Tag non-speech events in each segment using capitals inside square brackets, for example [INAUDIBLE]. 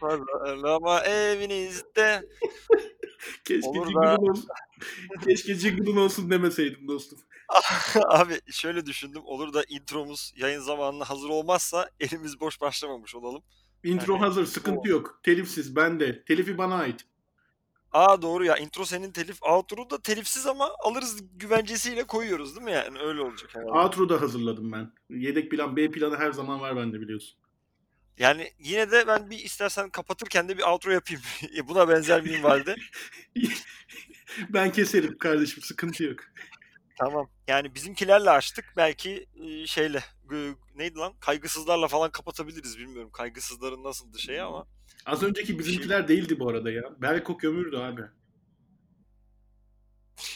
pazarlama, evinizde. [LAUGHS] Keşke jingle'ın olsun. Keşke jingle'ın olsun demeseydim dostum. [LAUGHS] Abi şöyle düşündüm. Olur da intromuz yayın zamanına hazır olmazsa elimiz boş başlamamış olalım. Intro Yani hazır, o sıkıntı yok. Telifsiz, bende. Telifi bana ait. Aa doğru ya intro senin telif outro da telifsiz ama alırız güvencesiyle koyuyoruz değil mi yani öyle olacak herhalde. Outro da hazırladım ben. Yedek plan, B planı her zaman var bende biliyorsun. Yani yine de ben bir istersen kapatırken de bir outro yapayım. [LAUGHS] Buna benzer minvalde. [LAUGHS] ben keserim kardeşim, sıkıntı yok. Tamam. Yani bizimkilerle açtık. Belki e, şeyle neydi lan? Kaygısızlarla falan kapatabiliriz bilmiyorum. Kaygısızların nasıldı şey ama. Az önceki bizimkiler değildi bu arada ya. Berko kömürdü abi. [LAUGHS]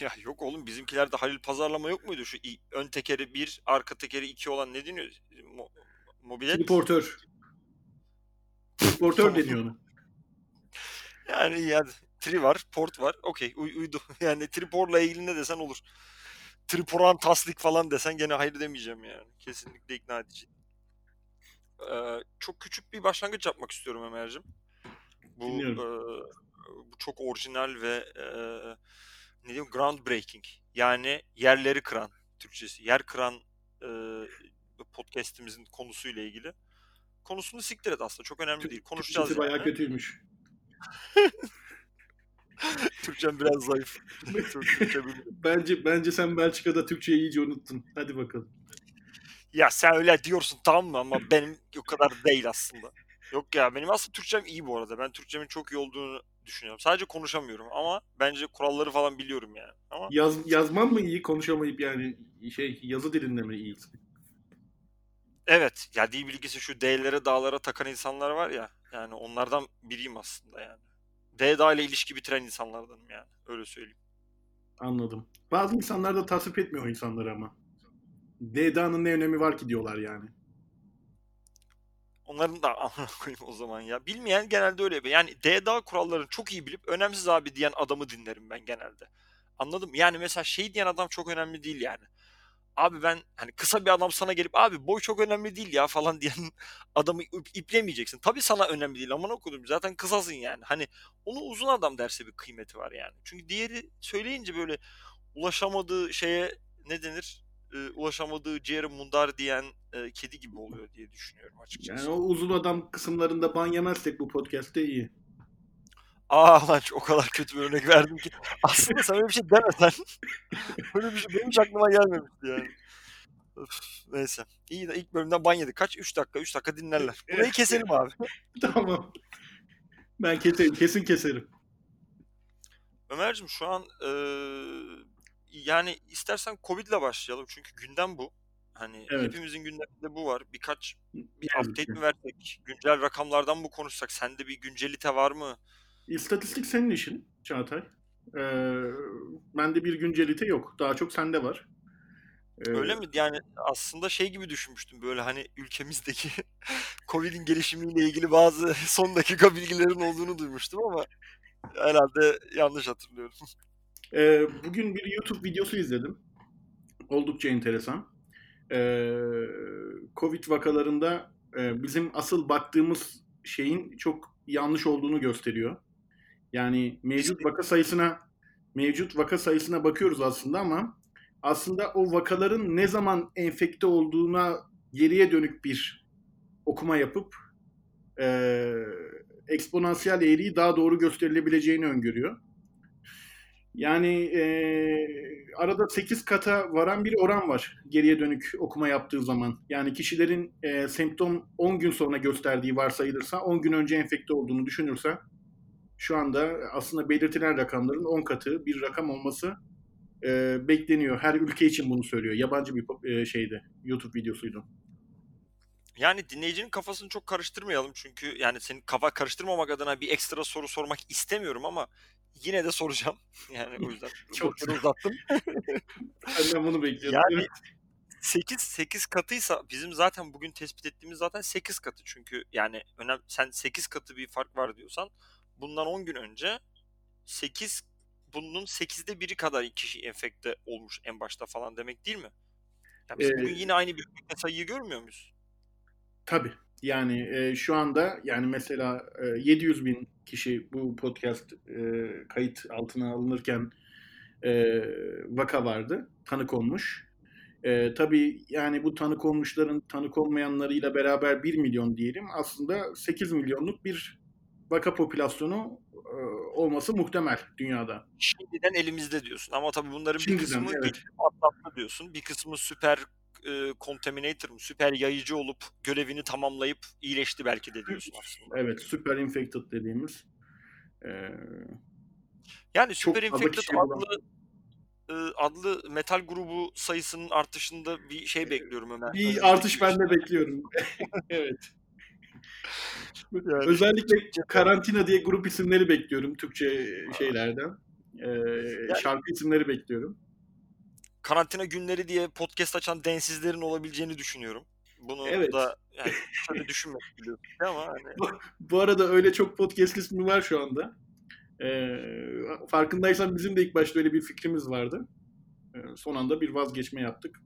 Ya yok oğlum bizimkilerde Halil pazarlama yok muydu? Şu ön tekeri bir, arka tekeri iki olan ne deniyor? Mo- mobilet. Triportör. Triportör deniyor ona. Yani yani tri var, port var. Okey uy- uydu. [LAUGHS] Yani triporla ilgili ne desen olur. Triporan taslik falan desen gene hayır demeyeceğim yani. Kesinlikle ikna edici. Ee, çok küçük bir başlangıç yapmak istiyorum Ömer'cim. Bu, Dinliyorum. e, bu çok orijinal ve e, ne diyeyim groundbreaking. Yani yerleri kıran Türkçesi. Yer kıran e, podcast'imizin konusuyla ilgili. Konusunu siktir et aslında. Çok önemli değil. Konuşacağız Türkçesi bayağı yani. kötüymüş. [LAUGHS] Türkçem biraz zayıf. [LAUGHS] Türkçe. Bence bence sen Belçika'da Türkçeyi iyice unuttun. Hadi bakalım. Ya sen öyle diyorsun tamam mı ama benim o kadar değil aslında. Yok ya benim aslında Türkçem iyi bu arada. Ben Türkçemin çok iyi olduğunu düşünüyorum. Sadece konuşamıyorum ama bence kuralları falan biliyorum yani. Ama Yaz, yazman mı iyi, konuşamayıp yani şey yazı dilinde mi iyi? Evet ya dil bilgisi şu D'lere dağlara takan insanlar var ya. Yani onlardan biriyim aslında yani. D dağ ile ilişki bitiren insanlardanım yani. Öyle söyleyeyim. Anladım. Bazı insanlar da tasvip etmiyor o insanları ama. DDA'nın ne önemi var ki diyorlar yani. Onların da [LAUGHS] amına koyayım o zaman ya. Bilmeyen genelde öyle. Yani DDA kurallarını çok iyi bilip önemsiz abi diyen adamı dinlerim ben genelde. Anladım. Yani mesela şey diyen adam çok önemli değil yani. Abi ben hani kısa bir adam sana gelip abi boy çok önemli değil ya falan [LAUGHS] diyen adamı ip- iplemeyeceksin. Tabii sana önemli değil ama okudum. Zaten kısasın yani. Hani onu uzun adam derse bir kıymeti var yani. Çünkü diğeri söyleyince böyle ulaşamadığı şeye ne denir? Ee, ulaşamadığı ciğeri mundar diyen e, kedi gibi oluyor diye düşünüyorum açıkçası. Yani o uzun adam kısımlarında ban yemezsek bu podcast'te iyi. Aa lan o kadar kötü bir örnek verdim ki. [LAUGHS] Aslında öyle bir şey demesen. [LAUGHS] öyle bir şey benim hiç aklıma gelmemişti yani. Öf, neyse. İyi de ilk bölümden ban yedik. Kaç? 3 dakika. 3 dakika dinlerler. Burayı keselim abi. [LAUGHS] tamam. Ben keserim, kesin keserim. Ömer'cim şu an eee, yani istersen Covid'le başlayalım. Çünkü gündem bu. Hani Evet. hepimizin gündeminde bu var. Birkaç bir update mi versek? Güncel rakamlardan mı konuşsak? Sende bir güncelite var mı? İstatistik senin işin Çağatay. Ee, bende bir güncelite yok. Daha çok sende var. Ee, Öyle mi? Yani aslında şey gibi düşünmüştüm böyle hani ülkemizdeki [LAUGHS] Covid'in gelişimiyle ilgili bazı [LAUGHS] son dakika bilgilerin olduğunu duymuştum ama herhalde yanlış hatırlıyorum. Ee, bugün bir YouTube videosu izledim. Oldukça enteresan. Ee, Covid vakalarında e, bizim asıl baktığımız şeyin çok yanlış olduğunu gösteriyor. Yani mevcut vaka sayısına mevcut vaka sayısına bakıyoruz aslında ama aslında o vakaların ne zaman enfekte olduğuna geriye dönük bir okuma yapıp e, eksponansiyel eğriyi daha doğru gösterilebileceğini öngörüyor. Yani e, arada 8 kata varan bir oran var geriye dönük okuma yaptığı zaman. Yani kişilerin e, semptom 10 gün sonra gösterdiği varsayılırsa 10 gün önce enfekte olduğunu düşünürse şu anda aslında belirtilen rakamların 10 katı bir rakam olması e, bekleniyor. Her ülke için bunu söylüyor. Yabancı bir e, şeydi. YouTube videosuydu. Yani dinleyicinin kafasını çok karıştırmayalım çünkü yani senin kafa karıştırmamak adına bir ekstra soru sormak istemiyorum ama yine de soracağım. [LAUGHS] Yani o yüzden [LAUGHS] Çok uzattım. [LAUGHS] Ben bunu bekliyordum. Yani 8 8 katıysa bizim zaten bugün tespit ettiğimiz zaten 8 katı çünkü yani önem sen 8 katı bir fark var diyorsan bundan 10 gün önce 8 bunun 8'de biri kadar kişi enfekte olmuş en başta falan demek değil mi? Ya biz Ee, bugün yine aynı bir sayıyı görmüyor muyuz? Tabii. Yani e, şu anda yani mesela e, 700 bin kişi bu podcast e, kayıt altına alınırken e, vaka vardı. Tanık olmuş. E, tabii yani bu tanık olmuşların tanık olmayanlarıyla beraber 1 milyon diyelim. Aslında 8 milyonluk bir vaka popülasyonu e, olması muhtemel dünyada. Şimdiden elimizde diyorsun ama tabii bunların Şimdiden, bir kısmı evet. atlattı diyorsun. Bir kısmı süper e, contaminator mı, süper yayıcı olup görevini tamamlayıp iyileşti belki de diyorsun aslında. Evet, super infected dediğimiz. E, Yani fazla Infected adlı e, adlı metal grubu sayısının artışında bir şey bekliyorum Ömer. bir artış ben de bekliyorum. [LAUGHS] evet. Yani Özellikle karantina diye grup isimleri bekliyorum Türkçe şeylerden. Ee, şarkı isimleri bekliyorum. karantina günleri diye podcast açan densizlerin olabileceğini düşünüyorum. Bunu Evet. da yani şöyle düşünmek biliyorsun ama hani Bu arada öyle çok podcast ismi var şu anda. Ee, farkındaysan bizim de ilk başta öyle bir fikrimiz vardı. Ee, son anda bir vazgeçme yaptık.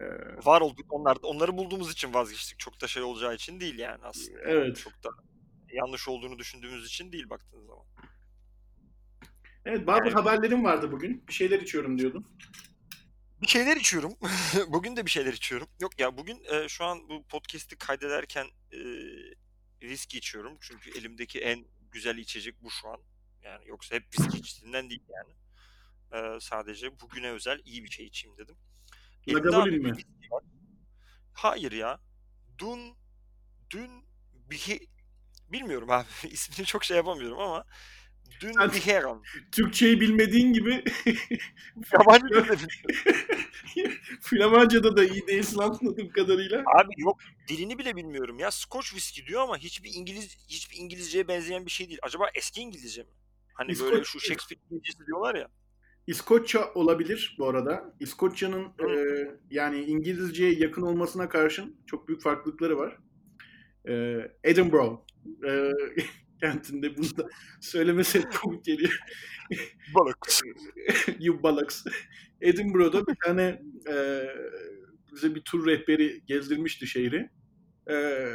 Ee, var olduk onlar onları bulduğumuz için vazgeçtik. Çok da şey olacağı için değil yani aslında. Evet. Çok da yanlış olduğunu düşündüğümüz için değil baktığın zaman. evet bazı Yani- haberlerim vardı bugün. Bir şeyler içiyorum diyordum. Bir şeyler içiyorum. [LAUGHS] bugün de bir şeyler içiyorum. Yok ya bugün e, şu an bu podcast'i kaydederken e, viski içiyorum. Çünkü elimdeki en güzel içecek bu şu an. Yani yoksa hep viski içtiğimden değil yani. E, sadece bugüne özel iyi bir şey içeyim dedim. Lagavulin mi? Hayır ya. Dün dün bir bilmiyorum abi [LAUGHS] ismini çok şey yapamıyorum ama dün Sen- bir heron. Türkçeyi bilmediğin gibi [LAUGHS] Yabancı bilmiyorum. [LAUGHS] Flamanca'da da iyi değilsin anladığım kadarıyla. Abi yok dilini bile bilmiyorum ya. Scotch whisky diyor ama hiçbir İngiliz hiçbir İngilizceye benzeyen bir şey değil. Acaba eski İngilizce mi? Hani böyle İskoç- şu Shakespeare İngilizcesi diyorlar ya. İskoçya olabilir bu arada. İskoçya'nın e, yani İngilizceye yakın olmasına karşın çok büyük farklılıkları var. E, Edinburgh e, [LAUGHS] kentinde bunu da söylemesi [LAUGHS] komik geliyor. Balık. [LAUGHS] you bollocks. Edinburgh'da bir tane e, bize bir tur rehberi gezdirmişti şehri. E,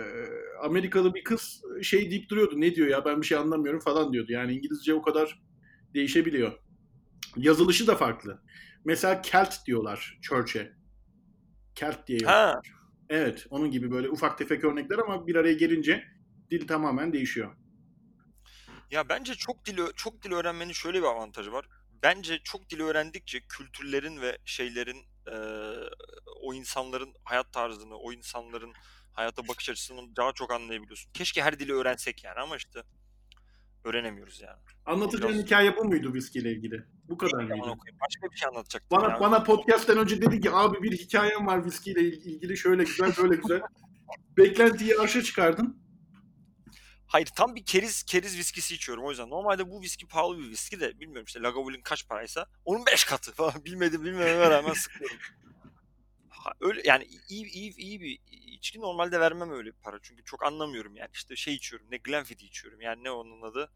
Amerikalı bir kız şey deyip duruyordu. Ne diyor ya ben bir şey anlamıyorum falan diyordu. Yani İngilizce o kadar değişebiliyor. Yazılışı da farklı. Mesela Celt diyorlar Church'e. Celt diye Ha. Evet, onun gibi böyle ufak tefek örnekler ama bir araya gelince dil tamamen değişiyor. Ya bence çok dil çok dil öğrenmenin şöyle bir avantajı var. Bence çok dil öğrendikçe kültürlerin ve şeylerin eee, o insanların hayat tarzını, o insanların hayata bakış açısını daha çok anlayabiliyorsun. Keşke her dili öğrensek yani ama işte öğrenemiyoruz yani. Anlatacağın Biraz- hikaye bu muydu viski ile ilgili? Bu kadar mıydı? Başka bir şey anlatacaktım Bana ya. bana podcast'ten önce dedi ki abi bir hikayem var viski ile ilgili şöyle güzel böyle güzel. [LAUGHS] Beklentiyi aşağı çıkardın. Hayır tam bir keriz keriz viskisi içiyorum o yüzden. Normalde bu viski pahalı bir viski de bilmiyorum işte Lagavulin kaç paraysa onun 5 katı falan [LAUGHS] bilmedim bilmememe rağmen sıkıyorum. Öyle yani iyi iyi iyi bir içki normalde vermem öyle bir para. Çünkü çok anlamıyorum yani. İşte şey içiyorum ne Glenfiddich içiyorum. Yani ne onun adı?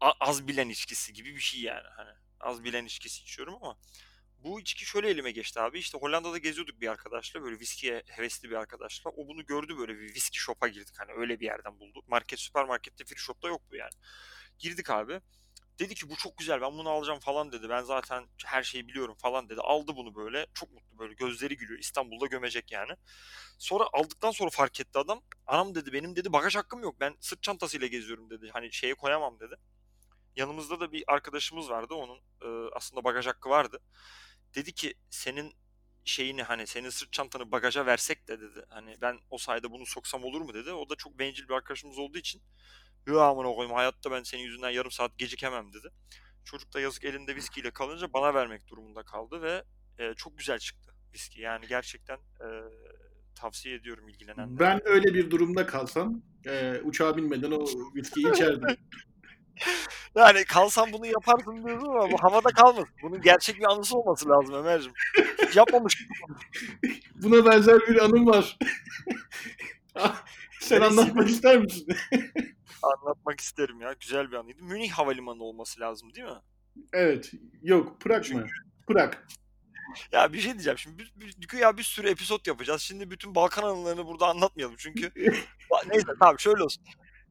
A- az bilen içkisi gibi bir şey yani. Hani az bilen içkisi içiyorum ama bu içki şöyle elime geçti abi. İşte Hollanda'da geziyorduk bir arkadaşla böyle viskiye hevesli bir arkadaşla. O bunu gördü böyle bir viski shop'a girdik. Hani öyle bir yerden buldu market süpermarkette free shop'ta yok bu yani. Girdik abi dedi ki bu çok güzel ben bunu alacağım falan dedi. Ben zaten her şeyi biliyorum falan dedi. Aldı bunu böyle. Çok mutlu böyle gözleri gülüyor. İstanbul'da gömecek yani. Sonra aldıktan sonra fark etti adam. Anam dedi benim dedi bagaj hakkım yok. Ben sırt çantasıyla geziyorum dedi. Hani şeye koyamam dedi. Yanımızda da bir arkadaşımız vardı. Onun e, aslında bagaj hakkı vardı. Dedi ki senin şeyini hani senin sırt çantanı bagaja versek de dedi. Hani ben o sayede bunu soksam olur mu dedi. O da çok bencil bir arkadaşımız olduğu için Yo amına koyayım hayatta ben senin yüzünden yarım saat gecikemem dedi. Çocuk da yazık elinde viskiyle kalınca bana vermek durumunda kaldı ve e, çok güzel çıktı viski. Yani gerçekten e, tavsiye ediyorum ilgilenenlere. Ben öyle bir durumda kalsam e, uçağa binmeden o viskiyi içerdim. [LAUGHS] Yani kalsam bunu yaparsın diyorsun ama bu havada kalmasın. Bunun gerçek bir anısı olması lazım Ömer'cim. Yapmamış. [LAUGHS] Buna benzer bir anım var. [LAUGHS] Sen anlatmak ister misin? Anlatmak isterim ya. Güzel bir anıydı. Münih Havalimanı olması lazım değil mi? evet. Yok. Prag mı? Prag. [LAUGHS] Ya bir şey diyeceğim şimdi bir, bir, güya bir sürü episod yapacağız. Şimdi bütün Balkan anılarını burada anlatmayalım çünkü. [LAUGHS] Neyse tamam şöyle olsun.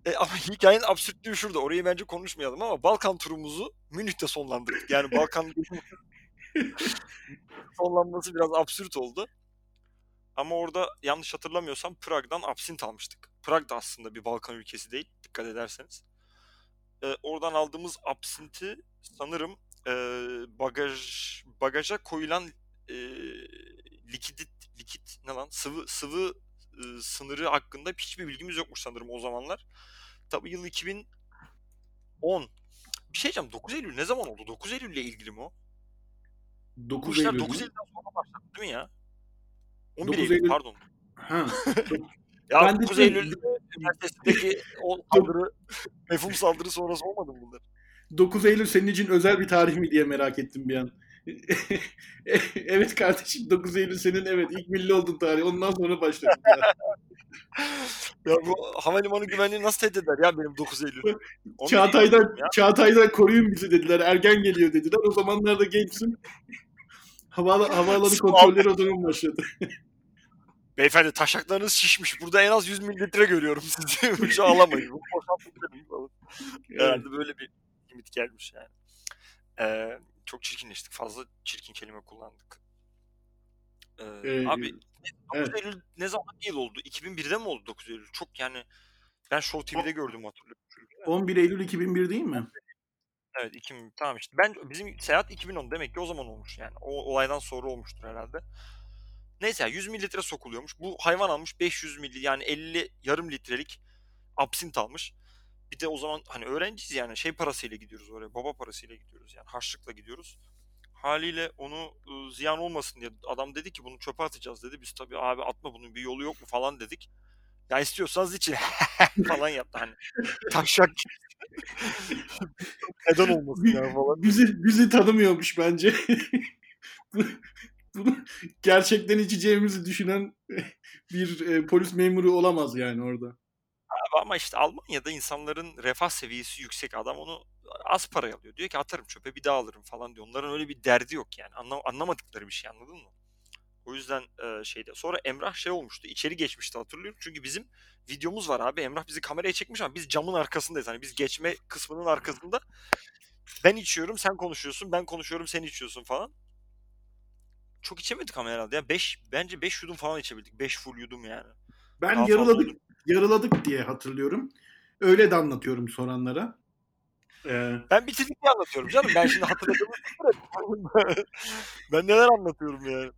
E, ama [LAUGHS] hikayenin absürtlüğü şurada. Orayı bence konuşmayalım ama Balkan turumuzu Münih'te sonlandırdık. Yani Balkan sonlanması biraz absürt oldu. Ama orada yanlış hatırlamıyorsam Prag'dan absint almıştık. Prag da aslında bir Balkan ülkesi değil dikkat ederseniz. Ee, oradan aldığımız absinti sanırım e, bagaj bagaja koyulan e, likidit likit ne lan sıvı sıvı e, sınırı hakkında hiçbir bilgimiz yokmuş sanırım o zamanlar. Tabii yıl 2010. Bir şey diyeceğim 9 Eylül ne zaman oldu? 9 Eylül ile ilgili mi o? Bu 9 işler Eylül 9 mü? Eylül'den sonra başladı değil mi ya? 11 9 Eylül, Eylül. pardon. Ha. [LAUGHS] Ya Ben de 9 şey- Eylül üniversitesindeki [LAUGHS] o saldırı, mefhum saldırı sonrası olmadı mı bunlar? 9 Eylül senin için özel bir tarih mi diye merak ettim bir an. [LAUGHS] evet kardeşim 9 Eylül senin evet ilk milli oldun tarih. Ondan sonra başladı. Ya bu havalimanı güvenliği nasıl tehdit eder ya benim 9 Eylül? 11 Eylül Çağatay'dan. Çağatay'dan koruyun bizi dediler. Ergen geliyor dediler. O zamanlarda gençsin. Havalı, havaalanı kontrolleri o zaman başladı. Beyefendi taşaklarınız şişmiş. Burada en az 100 mililitre görüyorum sizi. [LAUGHS] Dedim falan. Herhalde böyle bir limit gelmiş yani. Ee, çok çirkinleştik. Fazla çirkin kelime kullandık. Ee, Ee, abi 9 evet. Eylül ne zaman yıl oldu? 2001'de mi oldu 9 Eylül? Çok yani ben Show TV'de gördüm hatırlıyorum. 11 Eylül 2001 değil mi? Evet 2000 tamam işte. Ben bizim seyahat 2010 demek ki o zaman olmuş yani. O olaydan sonra olmuştur herhalde. Neyse 100 mililitre sokuluyormuş. Bu hayvan almış 500 milli yani 50 yarım litrelik absint almış. Bir de o zaman hani öğrenciyiz yani şey parasıyla gidiyoruz oraya. Baba parasıyla gidiyoruz yani harçlıkla gidiyoruz. Haliyle onu ı, ziyan olmasın diye adam dedi ki bunu çöpe atacağız dedi. Biz tabii abi atma bunun bir yolu yok mu falan dedik. Ya istiyorsanız için [LAUGHS] falan yaptı hani. [LAUGHS] Taşak. Neden olmasın ya falan. Bizi, bizi tanımıyormuş bence. [LAUGHS] Bu- Bunu [LAUGHS] gerçekten içeceğimizi düşünen [LAUGHS] bir e, polis memuru olamaz yani orada. Abi ama işte Almanya'da insanların refah seviyesi yüksek. Adam onu az paraya alıyor. Diyor ki atarım çöpe bir daha alırım falan diyor. Onların öyle bir derdi yok yani. Anlam anlamadıkları bir şey anladın mı? O yüzden e, şeyde. Sonra Emrah şey olmuştu. içeri geçmişti hatırlıyorum. Çünkü bizim videomuz var abi. Emrah bizi kameraya çekmiş ama biz camın arkasındayız. Hani biz geçme kısmının arkasında. Ben içiyorum, sen konuşuyorsun. Ben konuşuyorum, sen içiyorsun falan. Çok içemedik ama herhalde. Ya beş, bence 5 yudum falan içebildik. 5 full yudum yani. Ben Daha yarıladık yarıladık diye hatırlıyorum. Öyle de anlatıyorum soranlara. Ee, Ben bitirdik diye anlatıyorum canım. Ben şimdi hatırladığımı [LAUGHS] Ben neler anlatıyorum yani.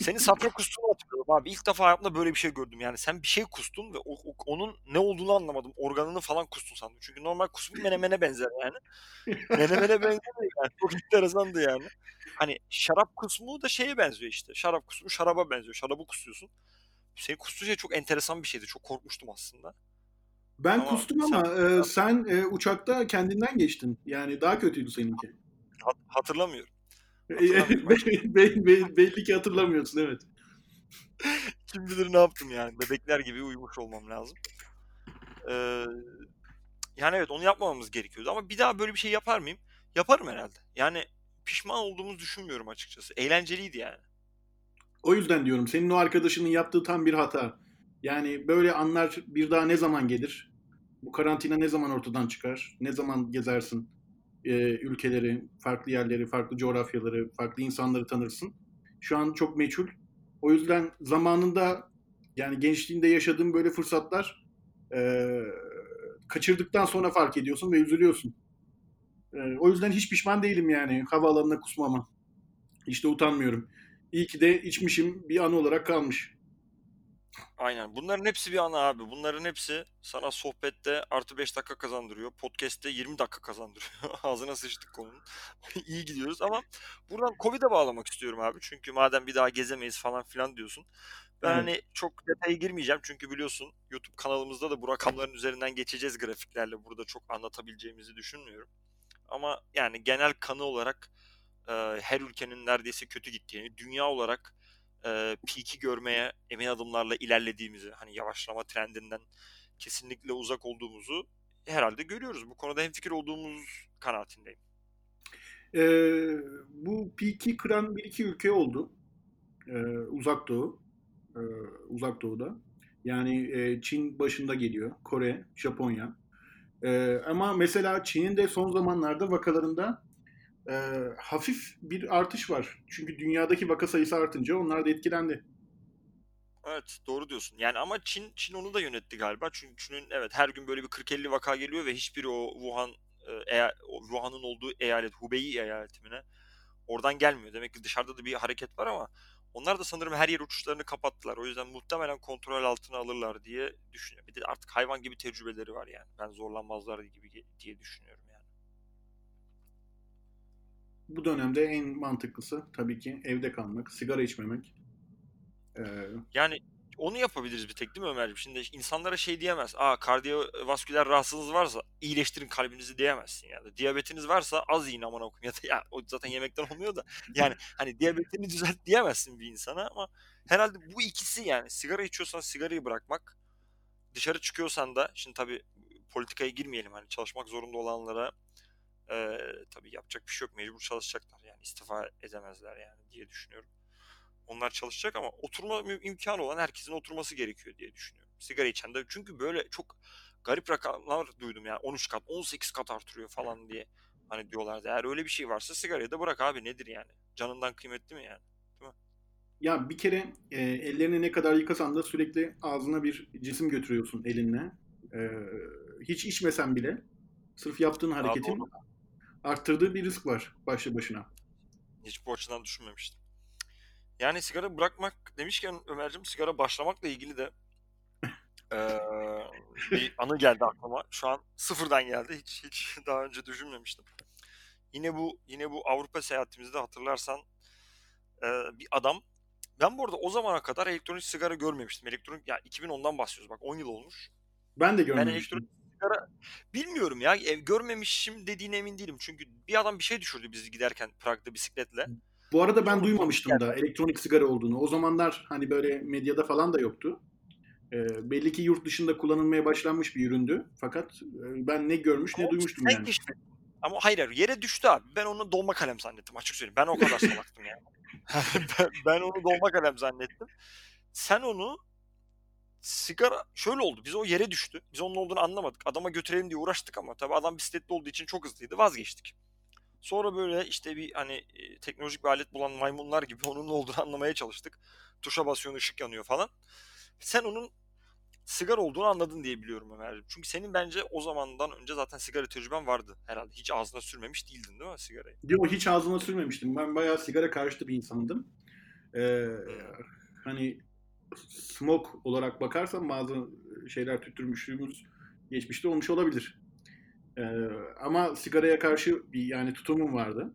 Senin safra kustuğunu hatırlıyorum abi. İlk defa hayatımda böyle bir şey gördüm. Yani sen bir şey kustun ve o, o- onun ne olduğunu anlamadım. Organını falan kustun sandım. Çünkü normal kusmu menemene benzer yani. Menemene [LAUGHS] benzemiyor yani. Çok enteresandı yani. Hani şarap kusmu da şeye benziyor işte. Şarap kusmu şaraba benziyor. Şarabı kusuyorsun. Senin kustuğun şey çok enteresan bir şeydi. Çok korkmuştum aslında. ben Ama kustum sen- ama e, sen e, uçakta kendinden geçtin. Yani daha kötüydü seninki. Hat- hatırlamıyorum. Be- be- be- belli ki hatırlamıyorsun evet. Kim bilir ne yaptım yani. Bebekler gibi uyumuş olmam lazım. Ee, yani evet onu yapmamamız gerekiyordu ama bir daha böyle bir şey yapar mıyım? Yaparım herhalde. Yani pişman olduğumuzu düşünmüyorum açıkçası. Eğlenceliydi yani. O yüzden diyorum senin o arkadaşının yaptığı tam bir hata. Yani böyle anlar bir daha ne zaman gelir? Bu karantina ne zaman ortadan çıkar? Ne zaman gezersin? Ee, ülkeleri, farklı yerleri, farklı coğrafyaları, farklı insanları tanırsın. Şu an çok meçhul. O yüzden zamanında yani gençliğinde yaşadığın böyle fırsatlar e, kaçırdıktan sonra fark ediyorsun ve üzülüyorsun. E, o yüzden hiç pişman değilim yani havaalanına kusmama. Hiç de utanmıyorum. İyi ki de içmişim bir anı olarak kalmış. Aynen. Bunların hepsi bir ana abi. Bunların hepsi sana sohbette artı 5 dakika kazandırıyor. Podcast'te 20 dakika kazandırıyor. [LAUGHS] Ağzına sıçtık konunun. [LAUGHS] İyi gidiyoruz ama buradan Covid'e bağlamak istiyorum abi. Çünkü madem bir daha gezemeyiz falan filan diyorsun. Ben Evet. hani çok detaya girmeyeceğim çünkü biliyorsun YouTube kanalımızda da bu rakamların üzerinden geçeceğiz grafiklerle. Burada çok anlatabileceğimizi düşünmüyorum. Ama yani genel kanı olarak e, her ülkenin neredeyse kötü gittiğini, dünya olarak e, peak'i görmeye emin adımlarla ilerlediğimizi, hani yavaşlama trendinden kesinlikle uzak olduğumuzu herhalde görüyoruz. Bu konuda hemfikir olduğumuz kanaatindeyim. Ee, bu piki kıran bir iki ülke oldu. Ee, uzak Doğu. Ee, uzak Doğu'da. Yani e, Çin başında geliyor. Kore, Japonya. Ee, ama mesela Çin'in de son zamanlarda vakalarında e, hafif bir artış var. Çünkü dünyadaki vaka sayısı artınca onlar da etkilendi. Evet doğru diyorsun. Yani ama Çin Çin onu da yönetti galiba. Çünkü Çin'in evet her gün böyle bir 40-50 vaka geliyor ve hiçbiri o Wuhan e, Wuhan'ın olduğu eyalet Hubei eyaletine oradan gelmiyor. Demek ki dışarıda da bir hareket var ama onlar da sanırım her yer uçuşlarını kapattılar. O yüzden muhtemelen kontrol altına alırlar diye düşünüyorum. Bir de artık hayvan gibi tecrübeleri var yani. Ben zorlanmazlar gibi diye düşünüyorum. Bu dönemde en mantıklısı tabii ki evde kalmak, sigara içmemek. Ee, Yani onu yapabiliriz bir tek değil mi Ömerciğim? Şimdi insanlara şey diyemez. Aa kardiyovasküler rahatsızlığınız varsa iyileştirin kalbinizi diyemezsin yani. Diyabetiniz varsa az yiyin aman okuyun ya da ya o zaten yemekten olmuyor da. Yani [LAUGHS] hani diyabetini düzelt diyemezsin bir insana ama herhalde bu ikisi yani sigara içiyorsan sigarayı bırakmak, dışarı çıkıyorsan da şimdi tabii politikaya girmeyelim hani çalışmak zorunda olanlara e, tabii yapacak bir şey yok mecbur çalışacaklar yani istifa edemezler yani diye düşünüyorum. Onlar çalışacak ama oturma imkanı olan herkesin oturması gerekiyor diye düşünüyorum. Sigara içen de çünkü böyle çok garip rakamlar duydum yani 13 kat 18 kat artırıyor falan diye hani diyorlardı. Eğer öyle bir şey varsa sigarayı da bırak abi nedir yani? Canından kıymetli mi yani? Değil mi? Ya bir kere e, ellerini ne kadar yıkasan da sürekli ağzına bir cisim götürüyorsun elinle. E, hiç içmesen bile sırf yaptığın hareketin. Arttırdığı bir risk var başlı başına. Hiç bu açıdan düşünmemiştim. Yani sigara bırakmak demişken Ömerciğim sigara başlamakla ilgili de [LAUGHS] eee, bir anı geldi aklıma. Şu an sıfırdan geldi. Hiç hiç daha önce düşünmemiştim. Yine bu yine bu Avrupa seyahatimizde hatırlarsan eee, bir adam ben bu arada o zamana kadar elektronik sigara görmemiştim. Elektronik ya 2010'dan bahsediyoruz bak 10 yıl olmuş. Ben de Ben elektronik sigara bilmiyorum ya e, görmemişim dediğine emin değilim. Çünkü bir adam bir şey düşürdü bizi giderken Prag'da bisikletle. Bu arada ben duymamıştım da elektronik sigara olduğunu. O zamanlar hani böyle medyada falan da yoktu. E, belli ki yurt dışında kullanılmaya başlanmış bir üründü. Fakat e, ben ne görmüş ne duymuştum yani. keşfettin. Ama hayır hayır, yere düştü abi. Ben onu dolma kalem zannettim açık söyleyeyim. Ben o kadar salaktım yani. [LAUGHS] [LAUGHS] ben, ben onu dolma kalem zannettim. Sen onu sigara şöyle oldu. Biz o yere düştü. Biz onun olduğunu anlamadık. Adama götürelim diye uğraştık ama tabii adam bisikletli olduğu için çok hızlıydı. Vazgeçtik. Sonra böyle işte bir hani e, teknolojik bir alet bulan maymunlar gibi [LAUGHS] onun ne olduğunu anlamaya çalıştık. Tuşa basıyorsun ışık yanıyor falan. Sen onun sigara olduğunu anladın diye biliyorum Ömerciğim. Çünkü senin bence o zamandan önce zaten sigara tecrüben vardı herhalde. Hiç ağzına sürmemiş değildin değil mi sigarayı? Diyor hiç ağzına sürmemiştim. Ben bayağı sigara karşıtı bir insandım. E, Hmm. hani smoke olarak bakarsan bazı şeyler tüttürmüşlüğümüz geçmişte olmuş olabilir. E, ama sigaraya karşı bir yani tutumum vardı.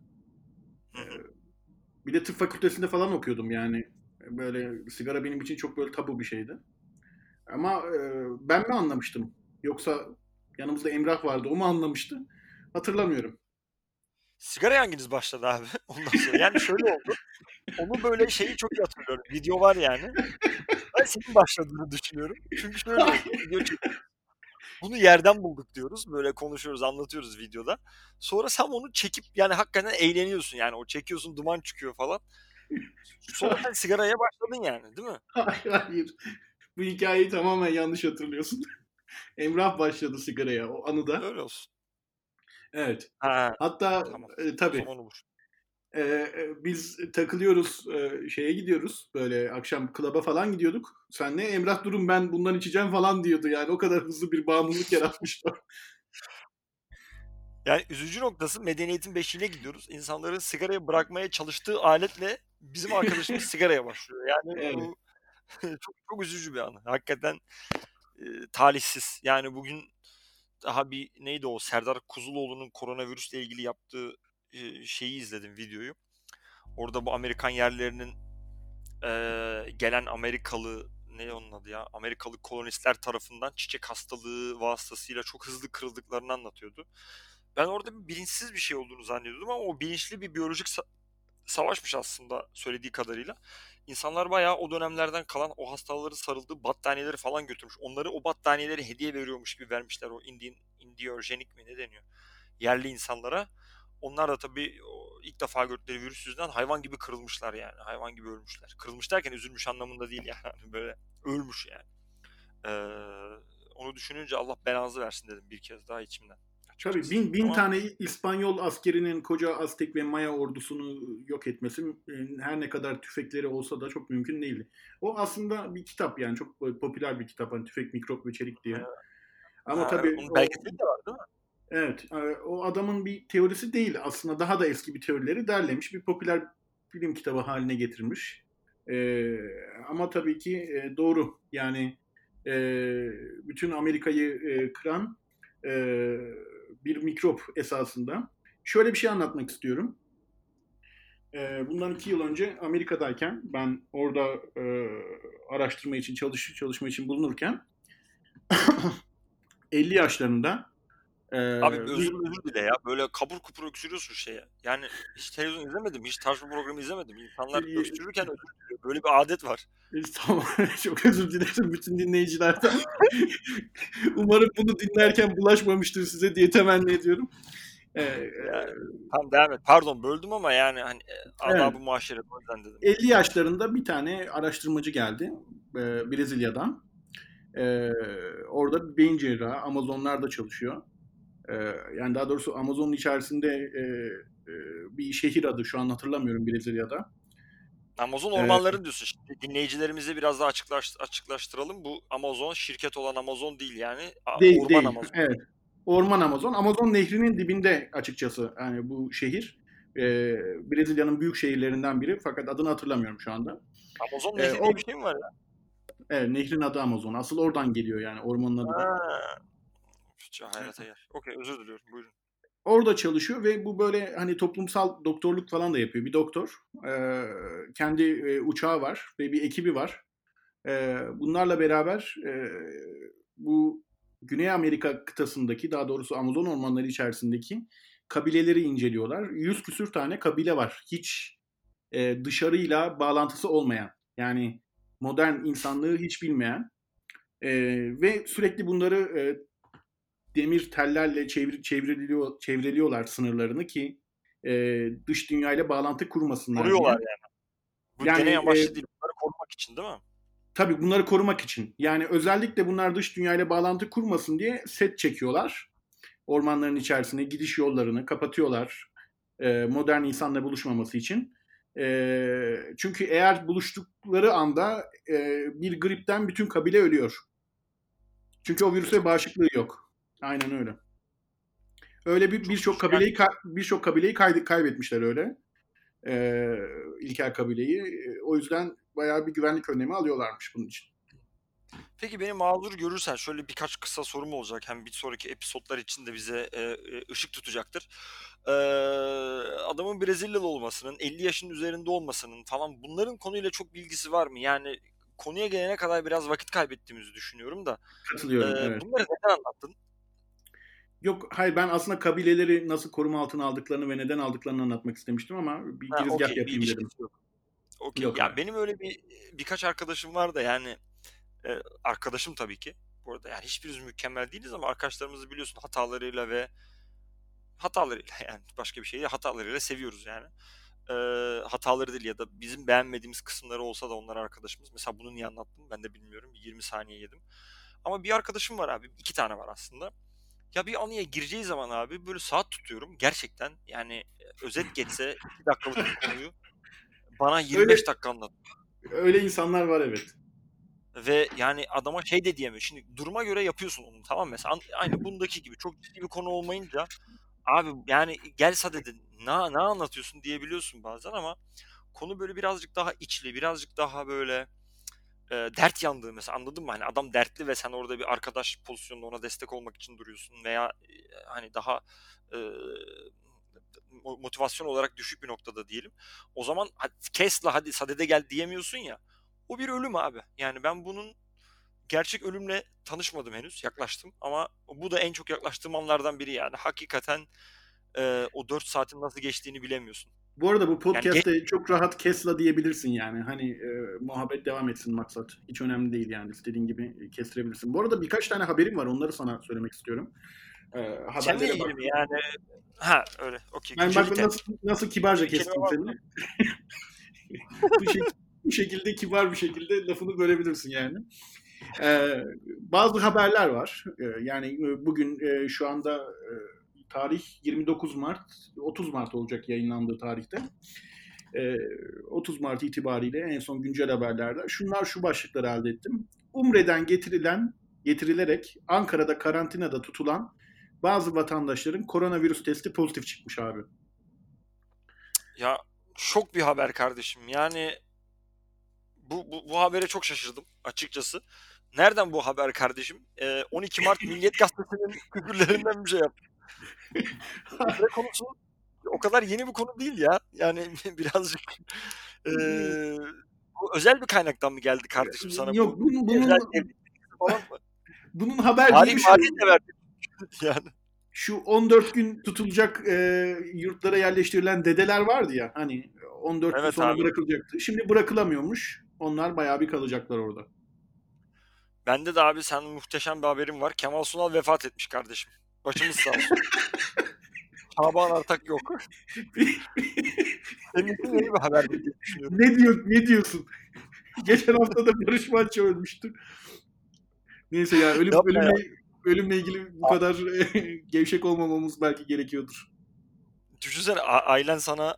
Hı. Bir de tıp fakültesinde falan okuyordum yani. Böyle sigara benim için çok böyle tabu bir şeydi. Ama e, ben mi anlamıştım? Yoksa yanımızda Emrah vardı, o mu anlamıştı? Hatırlamıyorum. Sigaraya hanginiz başladı abi? [LAUGHS] Ondan sonra. Yani şöyle oldu. Onu böyle şeyi çok iyi hatırlıyorum. Video var yani. Ben senin başladığını düşünüyorum. Çünkü şöyle oldu. [LAUGHS] Video. Bunu yerden bulduk diyoruz. Böyle konuşuyoruz, anlatıyoruz videoda. Sonra sen onu çekip yani hakikaten eğleniyorsun. Yani o çekiyorsun, duman çıkıyor falan. Sonra sen sigaraya başladın yani, değil mi? Hayır, hayır. Bu hikayeyi tamamen yanlış hatırlıyorsun. [LAUGHS] Emrah başladı sigaraya o anıda. Öyle olsun. Evet. Ha, Hatta tamam. e, tabii zaman olur. e, e, biz takılıyoruz, e, şeye gidiyoruz. Böyle akşam klaba falan gidiyorduk. Sen ne Emrah durun ben bundan içeceğim falan diyordu. Yani o kadar hızlı bir bağımlılık yaratmıştı. Yani üzücü noktası medeniyetin beşiğine gidiyoruz. İnsanların sigarayı bırakmaya çalıştığı aletle bizim arkadaşımız [LAUGHS] sigaraya başlıyor. Yani Evet. bu [LAUGHS] çok çok üzücü bir anı. Hakikaten e, talihsiz. Yani bugün daha bir neydi o Serdar Kuzuloğlu'nun koronavirüsle ilgili yaptığı şeyi izledim videoyu. Orada bu Amerikan yerlerinin e, gelen Amerikalı ne onun adı ya Amerikalı kolonistler tarafından çiçek hastalığı vasıtasıyla çok hızlı kırıldıklarını anlatıyordu. Ben orada bir bilinçsiz bir şey olduğunu zannediyordum ama o bilinçli bir biyolojik savaşmış aslında söylediği kadarıyla. İnsanlar bayağı o dönemlerden kalan o hastaların sarıldığı battaniyeleri falan götürmüş. Onları o battaniyeleri hediye veriyormuş gibi vermişler o Indian, indiyojenik mi ne deniyor? Yerli insanlara. onlar da tabii ilk defa gördükleri virüs yüzünden hayvan gibi kırılmışlar yani. Hayvan gibi ölmüşler. Kırılmış derken üzülmüş anlamında değil yani. Böyle ölmüş yani. Ee, onu düşününce Allah belanızı versin dedim bir kez daha içimden. Tabii bin, bin Ama... tane İspanyol askerinin koca Aztek ve Maya ordusunu yok etmesi e, her ne kadar tüfekleri olsa da çok mümkün değildi. O aslında bir kitap yani çok popüler bir kitap hani Tüfek, Mikrop ve Çelik diye. Ama ha, tabii onun belgeseli de var değil mi? Evet, e, o adamın bir teorisi değil aslında daha da eski bir teorileri derlemiş bir popüler bilim kitabı haline getirmiş. Ee, ama tabii ki e, doğru yani e, bütün Amerika'yı e, kıran e, bir mikrop esasında. Şöyle bir şey anlatmak istiyorum. E, bundan iki yıl önce Amerika'dayken ben orada e, araştırma için çalış çalışma için bulunurken [COUGHS] 50 yaşlarında ee, Abi özür özür dile ya. Böyle kabur kupur öksürüyorsun şeye. Yani hiç televizyon izlemedim. Hiç tarz programı izlemedim. İnsanlar öksürürken diliyor. Böyle bir adet var. Tamam. [LAUGHS] Çok özür dilerim bütün dinleyicilerden. [LAUGHS] Umarım bunu dinlerken bulaşmamıştır size diye temenni ediyorum. Ee, yani, tamam devam et. Pardon böldüm ama yani hani adabı evet. muaşeret o yüzden dedim. 50 yaşlarında bir tane araştırmacı geldi. E, Brezilya'dan. E, orada beyin cerrahı Amazonlarda çalışıyor. E, yani daha doğrusu Amazon'un içerisinde e, e, bir şehir adı şu an hatırlamıyorum Brezilya'da. Amazon ormanların evet. diyorsun. Şimdi dinleyicilerimize biraz daha açıklaş, açıklaştıralım. Bu Amazon şirket olan Amazon değil yani. Değil, orman değil. Amazon. Evet. Orman Amazon. Amazon nehrinin dibinde açıkçası yani bu şehir. Ee, Brezilya'nın büyük şehirlerinden biri fakat adını hatırlamıyorum şu anda. Amazon nehri ee, o... bir şey mi var ya? Evet nehrin adı Amazon. Asıl oradan geliyor yani ormanın adı. Ha. Hayrata yer. Okey özür diliyorum buyurun. Orada çalışıyor ve bu böyle hani toplumsal doktorluk falan da yapıyor. Bir doktor. E, kendi e, uçağı var ve bir ekibi var. E, bunlarla beraber e, bu Güney Amerika kıtasındaki daha doğrusu Amazon ormanları içerisindeki kabileleri inceliyorlar. Yüz küsür tane kabile var. Hiç e, dışarıyla bağlantısı olmayan. Yani modern insanlığı hiç bilmeyen. E, ve sürekli bunları e, demir tellerle çevir, çevriliyor, çevreliyorlar sınırlarını ki e, dış dünyayla bağlantı kurmasınlar. Kuruyorlar diye. yani. Bu yani, deney amaçlı e, değil. Bunları korumak için değil mi? Tabii bunları korumak için. Yani özellikle bunlar dış dünyayla bağlantı kurmasın diye set çekiyorlar. Ormanların içerisine gidiş yollarını kapatıyorlar. E, modern insanla buluşmaması için. E, çünkü eğer buluştukları anda e, bir gripten bütün kabile ölüyor. Çünkü o virüse bağışıklığı yok. Aynen öyle. Öyle bir birçok kabileyi birçok kabileyi kay, kaybetmişler öyle. Ee, İlker kabileyi. O yüzden bayağı bir güvenlik önlemi alıyorlarmış bunun için. Peki beni mağdur görürsen şöyle birkaç kısa sorum olacak. Hem bir sonraki episodlar için de bize e, e, ışık tutacaktır. E, adamın Brezilyalı olmasının, 50 yaşın üzerinde olmasının falan bunların konuyla çok bilgisi var mı? Yani konuya gelene kadar biraz vakit kaybettiğimizi düşünüyorum da. Katılıyorum, e, evet. Bunları neden anlattın? Yok hayır ben aslında kabileleri nasıl koruma altına aldıklarını ve neden aldıklarını anlatmak istemiştim ama bir girizgah okay, yapayım bir dedim. Okey. Ya hayır. benim öyle bir birkaç arkadaşım var da yani e, arkadaşım tabii ki. Bu arada yani hiçbirimiz mükemmel değiliz ama arkadaşlarımızı biliyorsun hatalarıyla ve hatalarıyla [LAUGHS] yani başka bir şey değil hatalarıyla seviyoruz yani. E, hataları değil ya da bizim beğenmediğimiz kısımları olsa da onlar arkadaşımız. Mesela bunu niye anlattım ben de bilmiyorum. 20 saniye yedim. Ama bir arkadaşım var abi. iki tane var aslında. Ya bir anıya gireceği zaman abi böyle saat tutuyorum. Gerçekten yani e, özet geçse 2 dakikalık bir konuyu bana 25 öyle, dakika anlat. Öyle insanlar var evet. Ve yani adama şey de diyemiyor. Şimdi duruma göre yapıyorsun onu tamam? Mesela aynı bundaki gibi çok ciddi bir konu olmayınca abi yani gel sadede ne, ne anlatıyorsun diyebiliyorsun bazen ama konu böyle birazcık daha içli, birazcık daha böyle e, dert yandığı mesela anladın mı? Hani adam dertli ve sen orada bir arkadaş pozisyonunda ona destek olmak için duruyorsun veya e, hani daha e, motivasyon olarak düşük bir noktada diyelim. O zaman kesla hadi sadede gel diyemiyorsun ya. O bir ölüm abi. Yani ben bunun gerçek ölümle tanışmadım henüz. Yaklaştım ama bu da en çok yaklaştığım anlardan biri yani. Hakikaten e, o 4 saatin nasıl geçtiğini bilemiyorsun. Bu arada bu podcast'te yani, çok rahat kesla diyebilirsin yani. Hani e, muhabbet devam etsin maksat. Hiç önemli değil yani. İstediğin gibi kestirebilirsin. Bu arada birkaç tane haberim var. Onları sana söylemek istiyorum. e, Seninle haberlere ilgili baktım. mi yani? Ha öyle. Okey. Ben bak nasıl, nasıl kibarca kestim seni. [LAUGHS] bu, şek- bu şekilde kibar bir şekilde lafını bölebilirsin yani. Ee, bazı haberler var. Ee, yani bugün e, şu anda e, tarih 29 Mart, 30 Mart olacak yayınlandığı tarihte. Ee, 30 Mart itibariyle en son güncel haberlerde şunlar şu başlıkları elde ettim. Umre'den getirilen getirilerek Ankara'da karantinada tutulan bazı vatandaşların koronavirüs testi pozitif çıkmış abi. Ya şok bir haber kardeşim. Yani bu, bu, bu habere çok şaşırdım açıkçası. Nereden bu haber kardeşim? Ee, 12 Mart [LAUGHS] Milliyet Gazetesi'nin küfürlerinden bir şey yaptım. Umre konusu o kadar yeni bir konu değil ya. Yani [LAUGHS] birazcık eee, bu özel bir kaynaktan mı geldi kardeşim sana? Yok bu bunun, bunun, falan mı? [LAUGHS] bunun haber Tarih değil marih de verdi. [LAUGHS] Yani. şu 14 gün tutulacak e, yurtlara yerleştirilen dedeler vardı ya hani 14 gün Evet sonra abi. bırakılacaktı. Şimdi bırakılamıyormuş. Onlar bayağı bir kalacaklar orada. Bende de abi sen muhteşem bir haberim var. Kemal Sunal vefat etmiş kardeşim. Başımız sağ olsun. Şaban Artak yok. [LAUGHS] Senin için yeni bir haber diye düşünüyorum. ne diyor ne diyorsun? Geçen hafta da Barış Manço ölmüştü. Neyse ya ölüm Yapma ya. ölümle ölümle ilgili bu kadar gevşek olmamamız belki gerekiyordur. Düşünsene a- ailen sana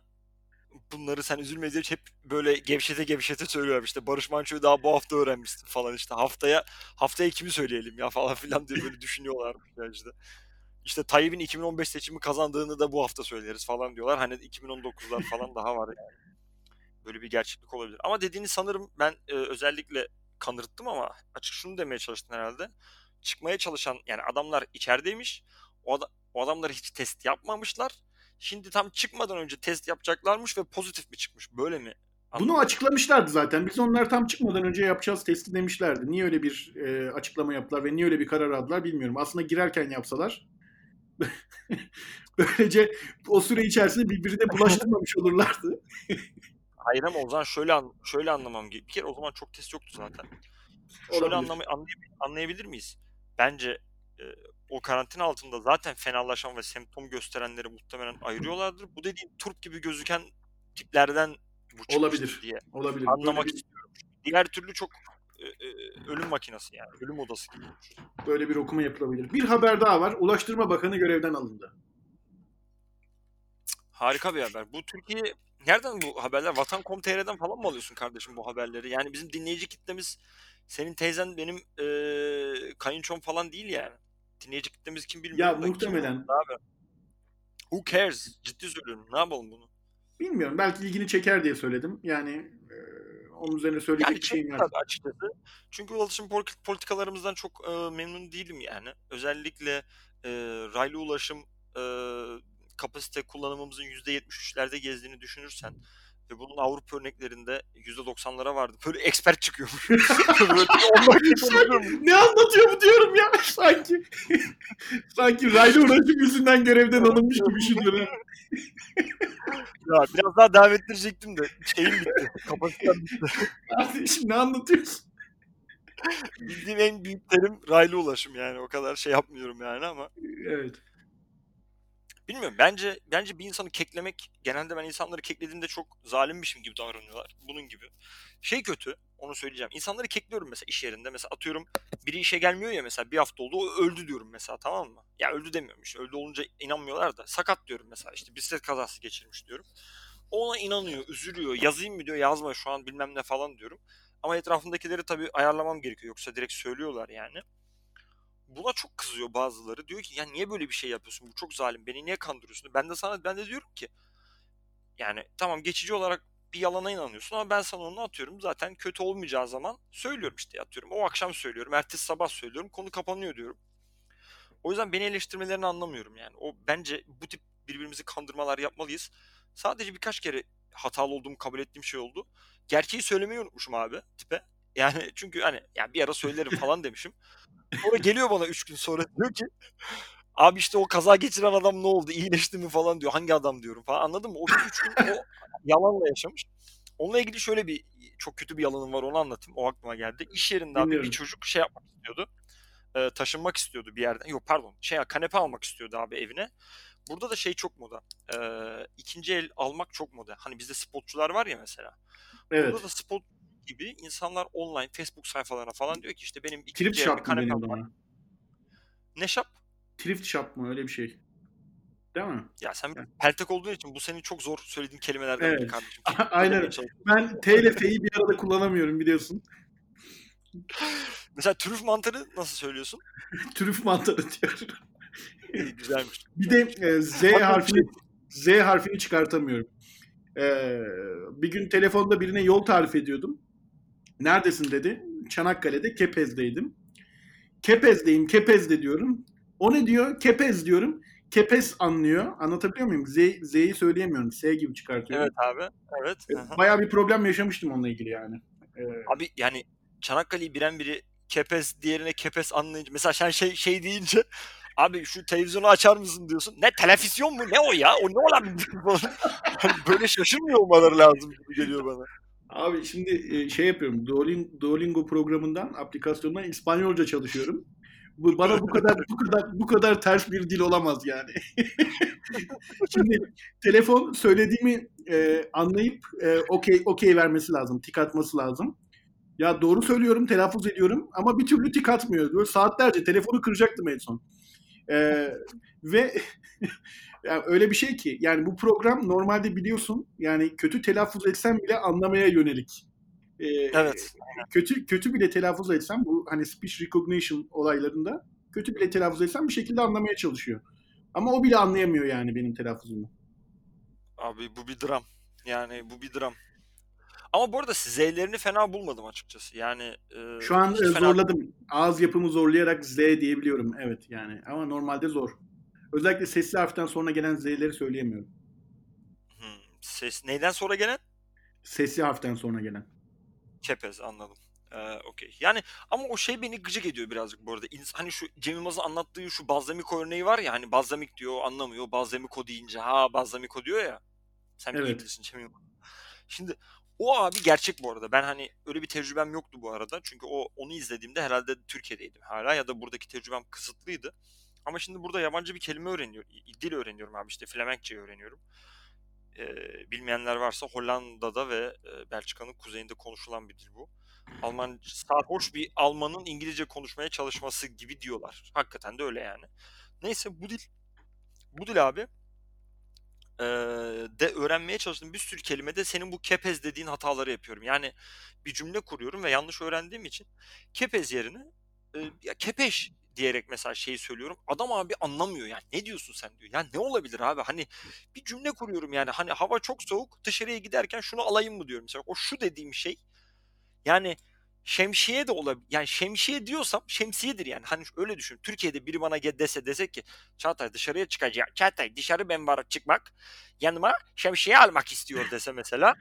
bunları sen üzülme diye hep böyle gevşete gevşete söylüyor işte Barış Manço'yu daha bu hafta öğrenmişsin falan işte haftaya haftaya kimi söyleyelim ya falan filan diye böyle düşünüyorlarmış ya işte. İşte Tayyip'in 2015 seçimi kazandığını da bu hafta söyleriz falan diyorlar. Hani 2019'lar falan daha var [LAUGHS] yani. Böyle bir gerçeklik olabilir. Ama dediğini sanırım ben e, özellikle kanırttım ama açık şunu demeye çalıştın herhalde. Çıkmaya çalışan yani adamlar içerideymiş. O, ada- o adamlar hiç test yapmamışlar. Şimdi tam çıkmadan önce test yapacaklarmış ve pozitif mi çıkmış? Böyle mi? Bunu Anlamadım. açıklamışlardı zaten. Biz onlar tam çıkmadan önce yapacağız testi demişlerdi. Niye öyle bir e, açıklama yaptılar ve niye öyle bir karar aldılar bilmiyorum. Aslında girerken yapsalar [LAUGHS] böylece o süre içerisinde birbirine bulaştırmamış olurlardı. [LAUGHS] Hayır ama o zaman şöyle an- şöyle anlamam gerekiyor. Bir kere o zaman çok test yoktu zaten. Şöyle Olabilir. anlay- anlayabilir miyiz? Bence e, o karantina altında zaten fenalaşan ve semptom gösterenleri muhtemelen ayırıyorlardır. Bu dediğin turp gibi gözüken tiplerden bu Olabilir. diye Olabilir. anlamak bir, istiyorum. Diğer türlü çok ölüm makinesi yani. Ölüm odası gibi. böyle bir okuma yapılabilir. Bir haber daha var. Ulaştırma Bakanı görevden alındı. Harika bir haber. Bu Türkiye nereden bu haberler? Vatan.com.tr'den falan mı alıyorsun kardeşim bu haberleri? Yani bizim dinleyici kitlemiz senin teyzen benim eee kayınçom falan değil yani. Dinleyici kitlemiz kim bilmiyorum. Ya da kim muhtemelen. ne haber? Who cares? Ciddi söylüyorum. Ne yapalım bunu? Bilmiyorum. Belki ilgini çeker diye söyledim. Yani e, onun üzerine söyleyecek Yani şeyim yok. açıkçası. Çünkü ulaşım pol- politikalarımızdan çok eee, memnun değilim yani. Özellikle eee raylı ulaşım eee, kapasite kullanımımızın %73'lerde gezdiğini düşünürsen ve bunun Avrupa örneklerinde %90'lara vardı. Böyle expert çıkıyormuş. [LAUGHS] Ne anlatıyor bu diyorum ya [LAUGHS] sanki. sanki raylı uğraşım yüzünden görevden alınmış gibi düşünüyorum. [LAUGHS] Ya biraz daha devam ettirecektim de şeyim bitti. Kapasitem bitti. Kardeşim ne anlatıyorsun? Bildiğim en büyük terim raylı ulaşım yani. O kadar şey yapmıyorum yani ama. Evet. Bilmiyorum bence bence bir insanı keklemek genelde ben insanları keklediğimde çok zalimmişim gibi davranıyorlar. Bunun gibi. Şey kötü onu söyleyeceğim. İnsanları kekliyorum mesela iş yerinde. Mesela atıyorum biri işe gelmiyor ya mesela bir hafta oldu o öldü diyorum mesela tamam mı? Ya öldü demiyorum işte öldü olunca inanmıyorlar da sakat diyorum mesela işte bisiklet kazası geçirmiş diyorum. Ona inanıyor, üzülüyor. Yazayım mı diyor yazma şu an bilmem ne falan diyorum. Ama etrafındakileri tabii ayarlamam gerekiyor. Yoksa direkt söylüyorlar yani. Buna çok kızıyor bazıları. Diyor ki ya niye böyle bir şey yapıyorsun? Bu çok zalim. Beni niye kandırıyorsun? Ben de sana ben de diyorum ki yani tamam geçici olarak bir yalana inanıyorsun ama ben sana onu atıyorum. Zaten kötü olmayacağı zaman söylüyorum işte atıyorum. O akşam söylüyorum. Ertesi sabah söylüyorum. Konu kapanıyor diyorum. O yüzden beni eleştirmelerini anlamıyorum yani. O bence bu tip birbirimizi kandırmalar yapmalıyız. Sadece birkaç kere hatalı olduğumu kabul ettiğim şey oldu. Gerçeği söylemeyi unutmuşum abi tipe. Yani [LAUGHS] çünkü hani yani bir ara söylerim [LAUGHS] falan demişim. Sonra geliyor bana 3 gün sonra [LAUGHS] diyor ki abi işte o kaza geçiren adam ne oldu? İyileşti mi falan diyor. Hangi adam diyorum falan. Anladın mı? O 3 gün o yalanla yaşamış. Onunla ilgili şöyle bir çok kötü bir yalanım var onu anlatayım. O aklıma geldi. İş yerinde abi bir çocuk şey yapmak istiyordu. e, taşınmak istiyordu bir yerden. Yok pardon şey kanepe almak istiyordu abi evine. Burada da şey çok moda. E, ikinci el almak çok moda. Hani bizde spotçular var ya mesela. Evet. Burada da spot gibi insanlar online Facebook sayfalarına falan diyor ki işte benim el bir shop kanepem var. Ne shop? Thrift shop mu öyle bir şey. Değil mi? Ya sen Yani. peltek olduğun için bu senin çok zor söylediğin kelimelerden biri Evet. kardeşim. Aynen. Ben T ile F'yi bir arada kullanamıyorum biliyorsun. [LAUGHS] Mesela trüf mantarı nasıl söylüyorsun? [LAUGHS] Trüf mantarı diyor. İyi, güzelmiş. Bir de e, Z harfini Z harfini çıkartamıyorum. E, bir gün telefonda birine yol tarif ediyordum. Neredesin dedi. Çanakkale'de Kepez'deydim. Kepez'deyim, Kepez'de diyorum. O ne diyor? Kepez diyorum. Kepez anlıyor. Anlatabiliyor muyum? Z, Z'yi söyleyemiyorum. S gibi çıkartıyorum. Evet abi. Evet. E. Bayağı bir problem yaşamıştım onunla ilgili yani. E, Abi yani Çanakkale'yi bilen biri kepes diğerine kepes anlayınca mesela sen şey şey deyince [LAUGHS] abi şu televizyonu açar mısın diyorsun. Ne televizyon mu ne o ya? O ne falan. [LAUGHS] Hani böyle şaşırmıyor olmaları lazım gibi geliyor bana. Abi şimdi e, şey yapıyorum. Duolingo, programından, aplikasyondan İspanyolca çalışıyorum. Bu bana bu kadar bu kadar bu kadar ters bir dil olamaz yani. [LAUGHS] şimdi telefon söylediğimi e, anlayıp e, okey okey vermesi lazım, tik atması lazım. Ya doğru söylüyorum, telaffuz ediyorum ama bir türlü tik atmıyor. Böyle saatlerce telefonu kıracaktım en son. E, ve [LAUGHS] yani öyle bir şey ki yani bu program normalde biliyorsun yani kötü telaffuz etsem bile anlamaya yönelik. Ee, Evet. Kötü kötü bile telaffuz etsem bu hani speech recognition olaylarında kötü bile telaffuz etsem bir şekilde anlamaya çalışıyor. Ama o bile anlayamıyor yani benim telaffuzumu. Abi bu bir dram. Yani bu bir dram. Ama bu arada Z'lerini fena bulmadım açıkçası. Yani e, Şu an e, fena- zorladım. Ağız yapımı zorlayarak Z diyebiliyorum. Evet yani. Ama normalde zor. Özellikle sesli harften sonra gelen Z'leri söyleyemiyorum. Hmm, ses neyden sonra gelen? Sesli harften sonra gelen. Kepez anladım. Ee, okey. Yani ama o şey beni gıcık ediyor birazcık bu arada. İns- hani şu Cem Yılmaz'ın anlattığı şu Balzamiko örneği var ya hani Balzamik diyor anlamıyor. Balzamiko deyince ha Balzamiko diyor ya. Sen Evet. iyi bilirsin Cem Yılmaz. Şimdi o abi gerçek bu arada. Ben hani öyle bir tecrübem yoktu bu arada. Çünkü o onu izlediğimde herhalde Türkiye'deydim hala ya da buradaki tecrübem kısıtlıydı. Ama şimdi burada yabancı bir kelime öğreniyorum. Dil öğreniyorum abi işte Flemenkçe öğreniyorum. Ee, bilmeyenler varsa Hollanda'da ve e, Belçika'nın kuzeyinde konuşulan bir dil bu. Alman sarhoş bir Almanın İngilizce konuşmaya çalışması gibi diyorlar. Hakikaten de öyle yani. Neyse bu dil bu dil abi eee, de öğrenmeye çalıştığım bir sürü kelimede senin bu kepez dediğin hataları yapıyorum. Yani bir cümle kuruyorum ve yanlış öğrendiğim için kepez yerine e, ya kepeş diyerek mesela şeyi söylüyorum. Adam abi anlamıyor yani. Ne diyorsun sen diyor. Ya ne olabilir abi? Hani bir cümle kuruyorum yani. Hani hava çok soğuk. Dışarıya giderken şunu alayım mı diyorum. Mesela o şu dediğim şey yani şemsiye de olabilir. Yani şemsiye diyorsam şemsiyedir yani. Hani öyle düşün. Türkiye'de biri bana ge- dese dese ki Çağatay dışarıya çıkacak. Çağatay dışarı ben var çıkmak. Yanıma şemsiye almak istiyor dese mesela.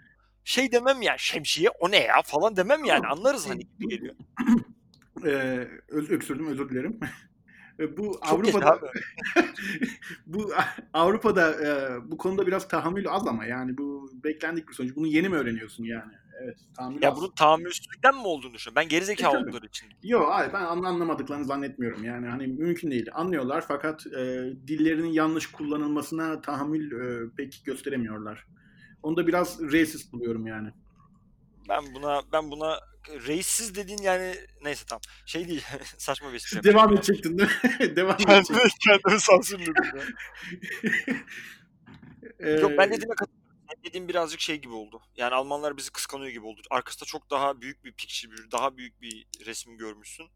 Şey demem ya şemsiye o ne ya falan demem yani. Anlarız hani gibi geliyor. [LAUGHS] Ee, öksürdüm özür dilerim. [LAUGHS] E, bu Çok Avrupa'da [LAUGHS] bu Avrupa'da e, bu konuda biraz tahammül az ama yani bu beklendik bir sonuç. Bunu yeni mi öğreniyorsun yani? Evet, tahammül Ya az. bunun tahammülsüzlükten mi olduğunu düşünüyorum. Ben gerizekalı E, oldukları için. Yok hayır ben anla- anlamadıklarını zannetmiyorum. Yani hani mümkün değil. Anlıyorlar fakat e, dillerinin yanlış kullanılmasına tahammül e, pek gösteremiyorlar. Onu da biraz racist buluyorum yani. Ben buna ben buna reissiz dediğin yani neyse tamam. Şey değil [LAUGHS] saçma bir espri. Devam edecektin değil mi? [LAUGHS] Devam edecektin. [LAUGHS] kendimi sansürledim ya. Yok ben Ee, dediğime katılıyorum. Dediğim birazcık şey gibi oldu. Yani Almanlar bizi kıskanıyor gibi oldu. Arkasında çok daha büyük bir picture, bir- daha büyük bir resmi görmüşsün.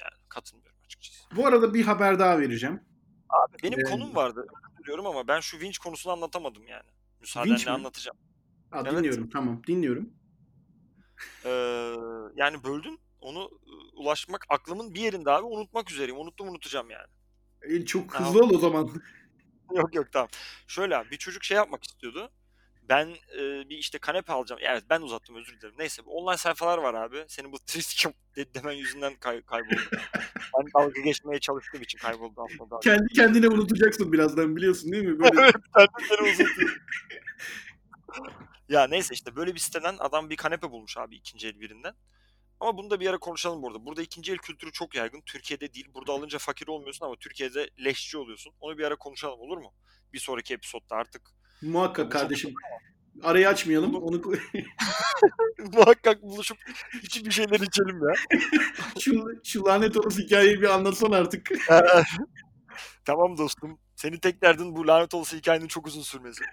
Yani katılmıyorum açıkçası. Bu arada bir haber daha vereceğim. Abi benim Ee, konum vardı. Özür diliyorum ama ben şu vinç konusunu anlatamadım yani. Müsaadenle Vinç anlatacağım. Ha, Evet. dinliyorum tamam dinliyorum. Ee, yani böldün. Onu ulaşmak aklımın bir yerinde abi. Unutmak üzereyim. Unuttum unutacağım yani. E, çok Tamam. hızlı ol o zaman. [LAUGHS] [LAUGHS] Yok yok tamam. Şöyle abi bir çocuk şey yapmak istiyordu. Ben e, bir işte kanepe alacağım. Evet ben uzattım özür dilerim. Neyse online sayfalar var abi. Senin bu [LAUGHS] triskim demen yüzünden kay- kayboldu. ben dalga geçmeye çalıştığım için kayboldu aslında. Kendi kendine unutacaksın birazdan biliyorsun değil mi? Böyle Evet, ben de seni uzatıyorum. Ya neyse işte böyle bir siteden adam bir kanepe bulmuş abi ikinci el birinden. Ama bunu da bir ara konuşalım burada. Burada ikinci el kültürü çok yaygın. Türkiye'de değil. Burada alınca fakir olmuyorsun ama Türkiye'de leşçi oluyorsun. Onu bir ara konuşalım olur mu? Bir sonraki episodda artık. Muhakkak kardeşim. Arayı açmayalım. Onu [LAUGHS] Muhakkak buluşup hiçbir şeyler içelim ya. [LAUGHS] şu, şu lanet olası hikayeyi bir anlatsan artık. [LAUGHS] tamam dostum. Senin tek derdin bu lanet olası hikayenin çok uzun sürmesi.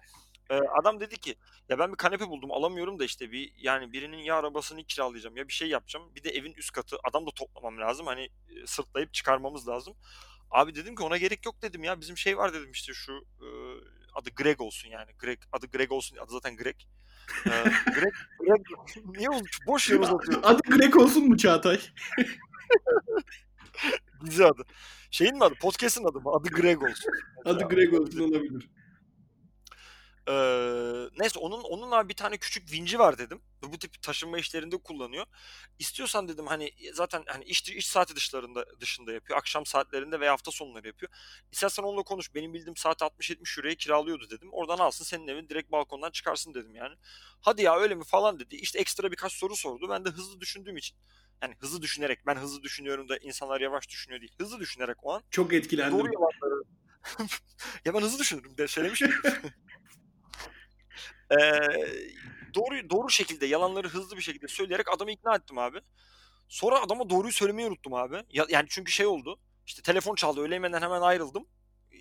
Adam dedi ki ya ben bir kanepe buldum alamıyorum da işte bir yani birinin ya arabasını kiralayacağım ya bir şey yapacağım. Bir de evin üst katı adam da toplamam lazım. Hani e, sırtlayıp çıkarmamız lazım. Abi dedim ki ona gerek yok dedim ya. Bizim şey var dedim işte şu e, adı Greg olsun yani. Greg adı Greg olsun. Adı zaten Greg. Ee, [LAUGHS] Greg, Greg [LAUGHS] niye oldu? Boş yer uzatıyor. Adı Greg olsun mu Çağatay? [LAUGHS] Dizi adı. Şeyin mi adı? Podcast'ın adı mı? Adı Greg olsun. Adı Greg olsun olabilir. Ee, neyse onun onun abi bir tane küçük vinci var dedim. Bu tip taşınma işlerinde kullanıyor. İstiyorsan dedim hani zaten hani iş, iş saati dışlarında dışında yapıyor. Akşam saatlerinde veya hafta sonları yapıyor. İstersen onunla konuş. Benim bildiğim saat 60-70 euroya kiralıyordu dedim. Oradan alsın senin evin direkt balkondan çıkarsın dedim yani. Hadi ya öyle mi falan dedi. İşte ekstra birkaç soru sordu. Ben de hızlı düşündüğüm için yani hızlı düşünerek ben hızlı düşünüyorum da insanlar yavaş düşünüyor değil. Hızlı düşünerek o an Çok etkilendim. doğru yalanları [LAUGHS] ya ben hızlı düşünürüm de söylemiş miydim? [LAUGHS] Ee, doğru doğru şekilde yalanları hızlı bir şekilde söyleyerek adamı ikna ettim abi. Sonra adama doğruyu söylemeyi unuttum abi. Ya- yani çünkü şey oldu. İşte telefon çaldı. Öğle yemeğinden hemen ayrıldım.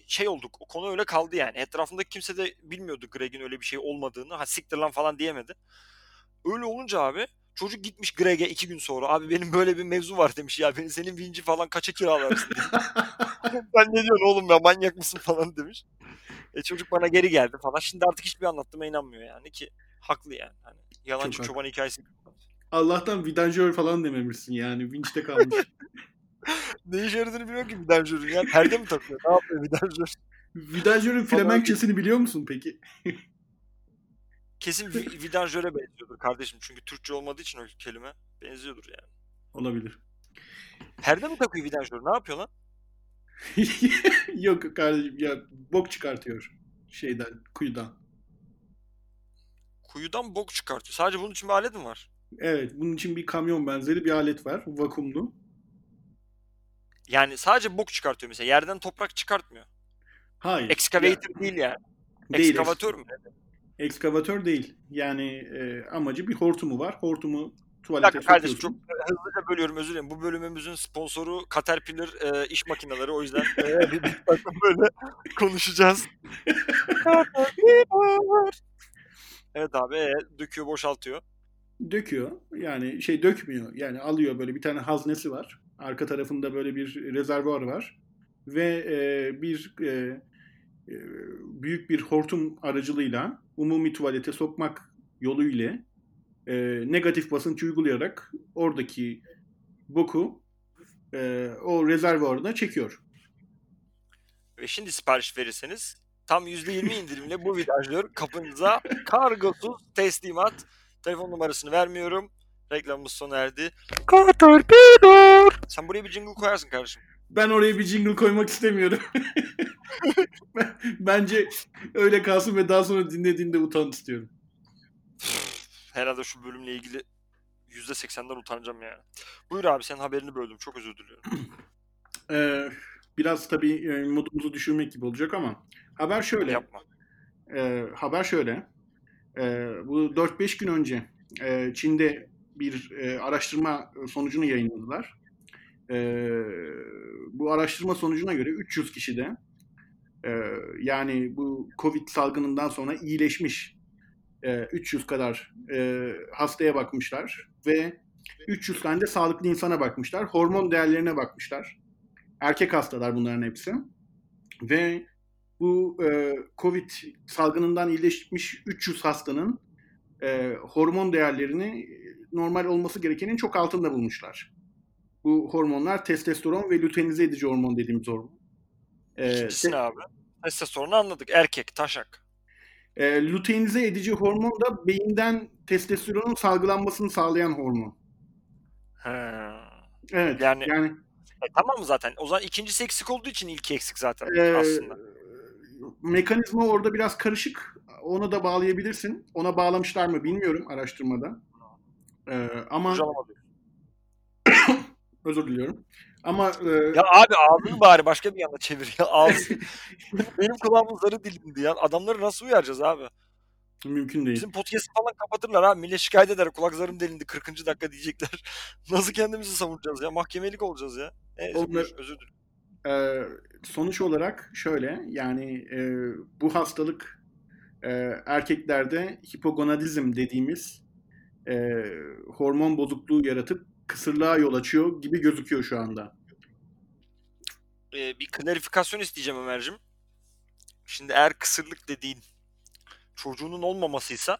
Şey olduk. O konu öyle kaldı yani. Etrafındaki kimse de bilmiyordu Greg'in öyle bir şey olmadığını. Ha siktir lan falan diyemedi. Öyle olunca abi çocuk gitmiş Greg'e iki gün sonra. Abi benim böyle bir mevzu var demiş ya. Beni senin vinci falan kaça kiralarsın ben [LAUGHS] ne diyorsun oğlum ya manyak mısın falan demiş. E çocuk bana geri geldi falan. Şimdi artık hiçbir anlattığıma inanmıyor yani ki haklı yani. Hani yalancı Çok çoban hikayesi. Allah'tan vidanjör falan dememişsin yani. Vinç'te kalmış. [LAUGHS] Ne işe yaradığını bilmiyorum ki vidanjörün ya. Perde mi takıyor? Ne yapıyor vidanjör? Vidanjörün Flemenkçesini biliyor musun peki? [LAUGHS] Kesin vi- vidanjöre benziyordur kardeşim. Çünkü Türkçe olmadığı için o kelime benziyordur yani. Olabilir. Perde mi takıyor vidanjör? Ne yapıyor lan? [LAUGHS] Yok kardeşim ya bok çıkartıyor şeyden, kuyudan. Kuyudan bok çıkartıyor. Sadece bunun için bir alet mi var? Evet, bunun için bir kamyon benzeri bir alet var, vakumlu. Yani sadece bok çıkartıyor mesela. Yerden toprak çıkartmıyor. Hayır. Excavator değil yani. Değil, Ekskavatör mü? Ekskavatör değil. Yani e, amacı bir hortumu var. Hortumu tuvalete dakika kardeşim çok sokuyorsun. hızlıca bölüyorum özür dilerim. Bu bölümümüzün sponsoru Caterpillar e, iş makineleri. O yüzden e, böyle konuşacağız. Evet abi e, döküyor boşaltıyor. Döküyor. Yani şey dökmüyor. Yani alıyor böyle bir tane haznesi var. Arka tarafında böyle bir rezervuar var. Ve e, bir e, e, büyük bir hortum aracılığıyla umumi tuvalete sokmak yoluyla e, negatif basınç uygulayarak oradaki boku e, o rezervuarına çekiyor. Ve şimdi sipariş verirseniz tam %20 indirimle bu vidanjör kapınıza kargosuz teslimat. Telefon numarasını vermiyorum. Reklamımız sona erdi. Caterpillar. Sen buraya bir jingle koyarsın kardeşim. Ben oraya bir jingle koymak istemiyorum. [LAUGHS] Ben- Bence öyle kalsın ve daha sonra dinlediğinde utan istiyorum. Herhalde şu bölümle ilgili %80'den utanacağım yani. Buyur abi senin haberini böldüm. Çok özür diliyorum. [CLEARS THROAT] Ee, biraz tabii e, modumuzu düşürmek gibi olacak ama haber şöyle. Yapma. Ee, haber şöyle. Ee, bu 4-5 gün önce e, Çin'de bir e, araştırma sonucunu yayınladılar. Ee, bu araştırma sonucuna göre 300 kişide e, yani bu Covid salgınından sonra iyileşmiş e, 300 kadar e, hastaya bakmışlar ve 300 tane de sağlıklı insana bakmışlar. Hormon değerlerine bakmışlar. Erkek hastalar bunların hepsi. Ve bu e, Covid salgınından iyileşmiş 300 hastanın e, hormon değerlerini normal olması gerekenin çok altında bulmuşlar. Bu hormonlar testosteron ve lütenize edici hormon dediğimiz hormon. E, İkincisi ne abi? Testosteronu anladık. Erkek, taşak. E, lüteinize edici hormon da beyinden testosteronun salgılanmasını sağlayan hormon. He. Evet. Yani- yani E, tamam zaten? O zaman ikincisi eksik olduğu için ilki eksik zaten Ee, aslında. mekanizma orada biraz karışık. Ona da bağlayabilirsin. Ona bağlamışlar mı bilmiyorum araştırmada. Ee, ama. [COUGHS] Özür diliyorum. Ama e, Ya abi ağzını bari başka bir yana çevir ya. Ağzı [LAUGHS] benim kulağımın zarı dilindi ya. Adamları nasıl uyaracağız abi? mümkün değil. Bizim podcast'ı falan kapatırlar abi. Millet şikayet eder. Kulak zarım delindi 40. dakika diyecekler. [LAUGHS] Nasıl kendimizi savunacağız ya? Mahkemelik olacağız ya. Neyse Onlar- özür dilerim. Ee, sonuç olarak şöyle yani e, bu hastalık e, erkeklerde hipogonadizm dediğimiz e, hormon bozukluğu yaratıp kısırlığa yol açıyor gibi gözüküyor şu anda. Ee, bir klarifikasyon isteyeceğim Ömer'cim. Şimdi eğer kısırlık dediğin çocuğunun olmamasıysa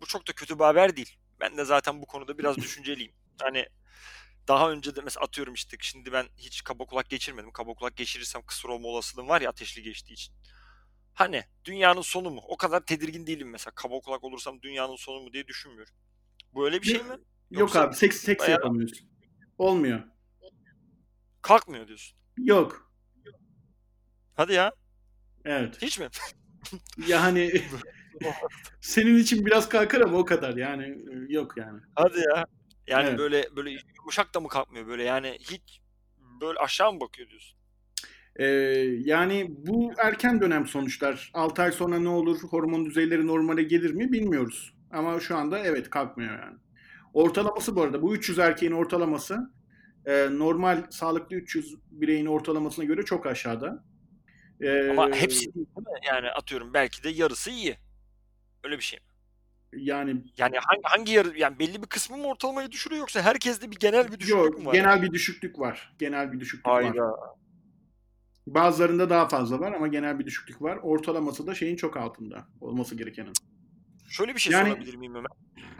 bu çok da kötü bir haber değil. Ben de zaten bu konuda biraz [LAUGHS] düşünceliyim. Hani daha önce de mesela atıyorum işte şimdi ben hiç kaba kulak geçirmedim. Kaba kulak geçirirsem kısır olma olasılığım var ya ateşli geçtiği için. Hani dünyanın sonu mu? O kadar tedirgin değilim mesela. Kaba kulak olursam dünyanın sonu mu diye düşünmüyorum. Bu öyle bir şey mi? Yok Yoksa abi seks seks bayağı- yapamıyorsun. Olmuyor. kalkmıyor diyorsun. Yok. Hadi ya. Evet. Hiç mi? [LAUGHS] Ya hani [LAUGHS] senin için biraz kalkar ama o kadar yani e, yok yani. Hadi ya. Yani Evet. böyle böyle yumuşak da mı kalkmıyor böyle yani hiç böyle aşağı mı bakıyor diyorsun? Ee, yani bu erken dönem sonuçlar. 6 ay sonra ne olur, hormon düzeyleri normale gelir mi bilmiyoruz. Ama şu anda evet kalkmıyor yani. Ortalaması bu arada bu 300 erkeğin ortalaması e, normal sağlıklı 300 bireyin ortalamasına göre çok aşağıda. Ee, Ama hepsi değil mi? Yani atıyorum belki de yarısı iyi. Öyle bir şey mi? yani Yani hangi, hangi yarı yani belli bir kısmı mı ortalamayı düşürüyor yoksa herkeste bir genel bir düşüklük yok mü var? genel bir düşüklük var. Genel bir düşüklük var. Hayda. Bazılarında daha fazla var ama genel bir düşüklük var. Ortalaması da şeyin çok altında olması gerekenin. Şöyle bir şey Yani- sorabilir miyim Ömer?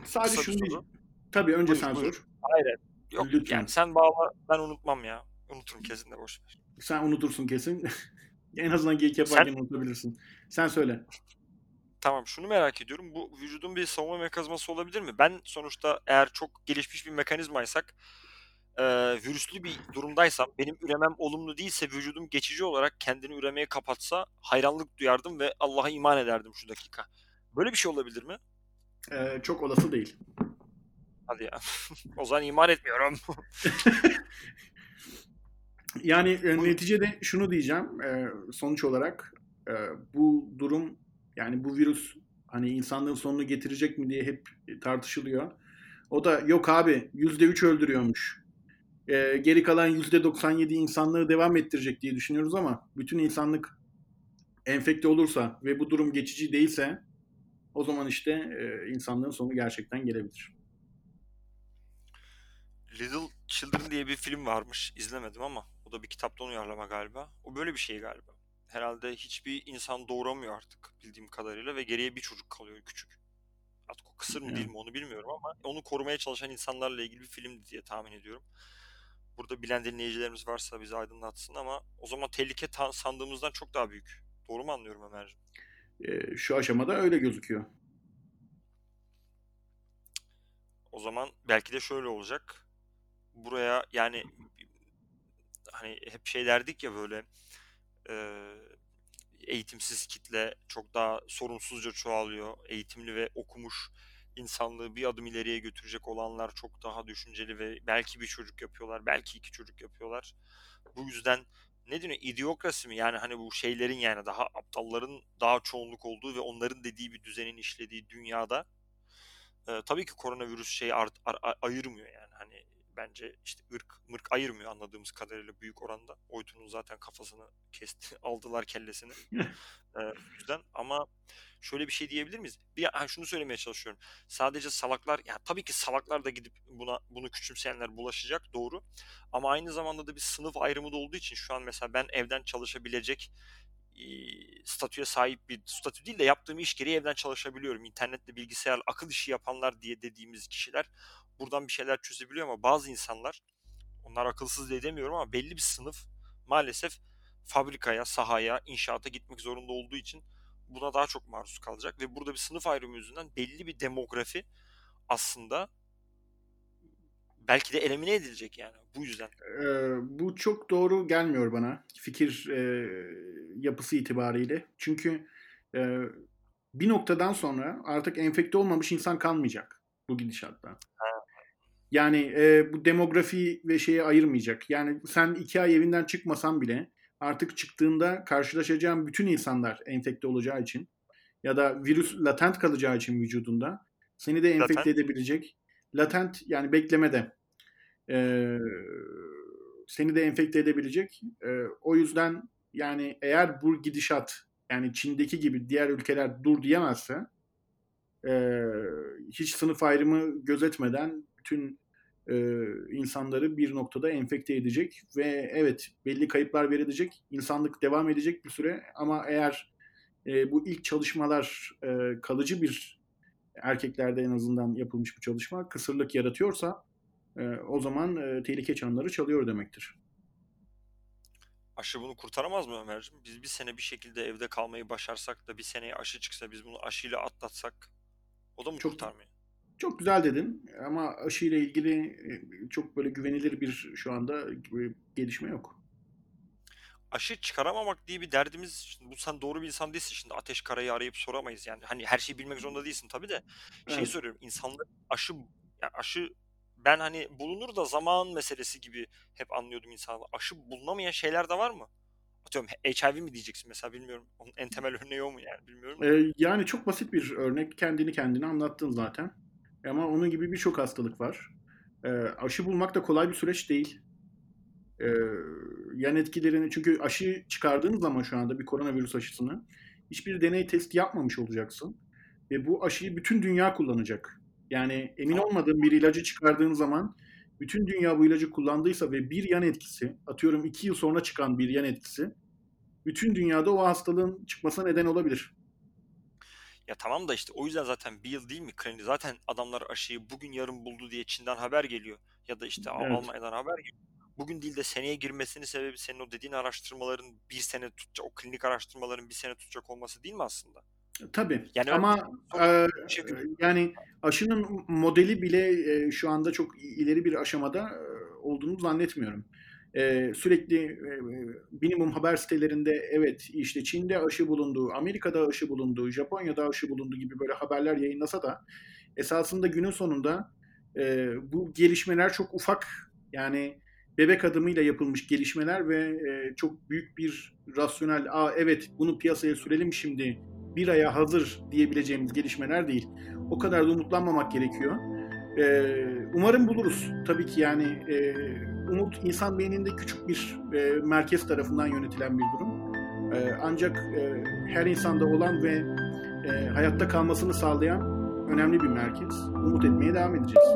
Sadece Kısa şunu diyeceğim. Tabii önce Buyur, sen buyur. sor. Hayır. Yok Lütfen. yani sen bağla ben unutmam ya. Unuturum kesin de boş ver. Sen unutursun kesin. [LAUGHS] en azından geyik yaparken unutabilirsin. Sen söyle. Tamam şunu merak ediyorum. Bu vücudun bir savunma mekanizması olabilir mi? Ben sonuçta eğer çok gelişmiş bir mekanizmaysak e, virüslü bir durumdaysam benim üremem olumlu değilse vücudum geçici olarak kendini üremeye kapatsa hayranlık duyardım ve Allah'a iman ederdim şu dakika. Böyle bir şey olabilir mi? Ee, çok olası değil. Hadi ya. [LAUGHS] o zaman iman etmiyorum. [LAUGHS] Yani e, neticede şunu diyeceğim. e, sonuç olarak e, bu durum yani bu virüs hani insanlığın sonunu getirecek mi diye hep tartışılıyor. O da yok abi %3 öldürüyormuş. E, geri kalan %97 insanlığı devam ettirecek diye düşünüyoruz ama bütün insanlık enfekte olursa ve bu durum geçici değilse o zaman işte e, insanlığın sonu gerçekten gelebilir. Little Children diye bir film varmış. İzlemedim ama o da bir kitaptan uyarlama galiba. O böyle bir şey galiba. Herhalde hiçbir insan doğuramıyor artık bildiğim kadarıyla ve geriye bir çocuk kalıyor küçük. Artık o kısır mı değil mi onu bilmiyorum ama onu korumaya çalışan insanlarla ilgili bir film diye tahmin ediyorum. Burada bilen dinleyicilerimiz varsa bizi aydınlatsın ama o zaman tehlike sandığımızdan çok daha büyük. Doğru mu anlıyorum Ömerciğim? E, şu aşamada öyle gözüküyor. O zaman belki de şöyle olacak. Buraya yani hani hep şey derdik ya böyle e, eğitimsiz kitle çok daha sorumsuzca çoğalıyor. Eğitimli ve okumuş insanlığı bir adım ileriye götürecek olanlar çok daha düşünceli ve belki bir çocuk yapıyorlar, belki iki çocuk yapıyorlar. Bu yüzden ne deniyor? İdiokrasi mi? Yani hani bu şeylerin yani daha aptalların daha çoğunluk olduğu ve onların dediği bir düzenin işlediği dünyada e, tabii ki koronavirüs şey art- ar- ayırmıyor yani hani bence işte ırk mırk ayırmıyor anladığımız kadarıyla büyük oranda. Oytun'un zaten kafasını kesti [LAUGHS] aldılar kellesini. [LAUGHS] E, o yüzden ama şöyle bir şey diyebilir miyiz? Bir ha, şunu söylemeye çalışıyorum. Sadece salaklar ya tabii ki salaklar da gidip buna bunu küçümseyenler bulaşacak doğru. Ama aynı zamanda da bir sınıf ayrımı da olduğu için şu an mesela ben evden çalışabilecek e, statüye sahip bir statü değil de yaptığım iş gereği evden çalışabiliyorum. İnternetle bilgisayar akıl işi yapanlar diye dediğimiz kişiler buradan bir şeyler çözebiliyor ama bazı insanlar onlar akılsız diye demiyorum ama belli bir sınıf maalesef fabrikaya, sahaya, inşaata gitmek zorunda olduğu için buna daha çok maruz kalacak ve burada bir sınıf ayrımı yüzünden belli bir demografi aslında belki de elimine edilecek yani bu yüzden. Ee, bu çok doğru gelmiyor bana fikir e, yapısı itibariyle. Çünkü e, bir noktadan sonra artık enfekte olmamış insan kalmayacak bu gidişatta. Yani e, bu demografi ve şeye ayırmayacak. Yani sen iki ay evinden çıkmasan bile artık çıktığında karşılaşacağın bütün insanlar enfekte olacağı için ya da virüs latent kalacağı için vücudunda seni de enfekte latent. edebilecek. Latent yani beklemede. Ee, seni de enfekte edebilecek. Ee, o yüzden yani eğer bu gidişat yani Çin'deki gibi diğer ülkeler dur diyemezse e, hiç sınıf ayrımı gözetmeden bütün e, insanları bir noktada enfekte edecek ve evet belli kayıplar verilecek, insanlık devam edecek bir süre ama eğer e, bu ilk çalışmalar e, kalıcı bir erkeklerde en azından yapılmış bir çalışma kısırlık yaratıyorsa e, o zaman e, tehlike çanları çalıyor demektir. Aşı bunu kurtaramaz mı Ömerciğim? Biz bir sene bir şekilde evde kalmayı başarsak da bir seneye aşı çıksa biz bunu aşıyla atlatsak o da mı çok, kurtarmıyor? Çok güzel dedin ama aşıyla ilgili e, çok böyle güvenilir bir şu anda gelişme yok. Aşı çıkaramamak diye bir derdimiz bu sen doğru bir insan değilsin şimdi Ateş Kara'yı arayıp soramayız yani hani her şeyi bilmek zorunda değilsin tabii de şey evet. soruyorum insanlar aşı yani aşı ben hani bulunur da zaman meselesi gibi hep anlıyordum insanlar. Aşı bulunamayan şeyler de var mı? Atıyorum HIV mi diyeceksin mesela bilmiyorum. Onun en temel örneği o mu yani bilmiyorum. Ee, yani çok basit bir örnek. Kendini kendine anlattın zaten. Ama onun gibi birçok hastalık var. Ee, aşı bulmak da kolay bir süreç değil. Ee, yan etkilerini çünkü aşı çıkardığın zaman şu anda bir koronavirüs aşısını hiçbir deney test yapmamış olacaksın. Ve bu aşıyı bütün dünya kullanacak. Yani emin olmadığın bir ilacı çıkardığın zaman bütün dünya bu ilacı kullandıysa ve bir yan etkisi, atıyorum iki yıl sonra çıkan bir yan etkisi, bütün dünyada o hastalığın çıkmasına neden olabilir. Ya tamam da işte o yüzden zaten bir yıl değil mi klini? Zaten adamlar aşıyı bugün yarın buldu diye Çin'den haber geliyor. Ya da işte evet. Almanya'dan haber geliyor. Bugün değil de seneye girmesinin sebebi senin o dediğin araştırmaların bir sene tutacak, o klinik araştırmaların bir sene tutacak olması değil mi aslında? Tabii yani ama e, şey yani aşının modeli bile e, şu anda çok ileri bir aşamada e, olduğunu zannetmiyorum. E, sürekli e, minimum haber sitelerinde evet işte Çin'de aşı bulundu, Amerika'da aşı bulundu, Japonya'da aşı bulundu gibi böyle haberler yayınlasa da esasında günün sonunda e, bu gelişmeler çok ufak yani bebek adımıyla yapılmış gelişmeler ve e, çok büyük bir rasyonel, aa evet bunu piyasaya sürelim şimdi bir aya hazır diyebileceğimiz gelişmeler değil. O kadar da umutlanmamak gerekiyor. Ee, umarım buluruz. Tabii ki yani e, umut insan beyninde küçük bir e, merkez tarafından yönetilen bir durum. E, ancak e, her insanda olan ve e, hayatta kalmasını sağlayan önemli bir merkez. Umut etmeye devam edeceğiz.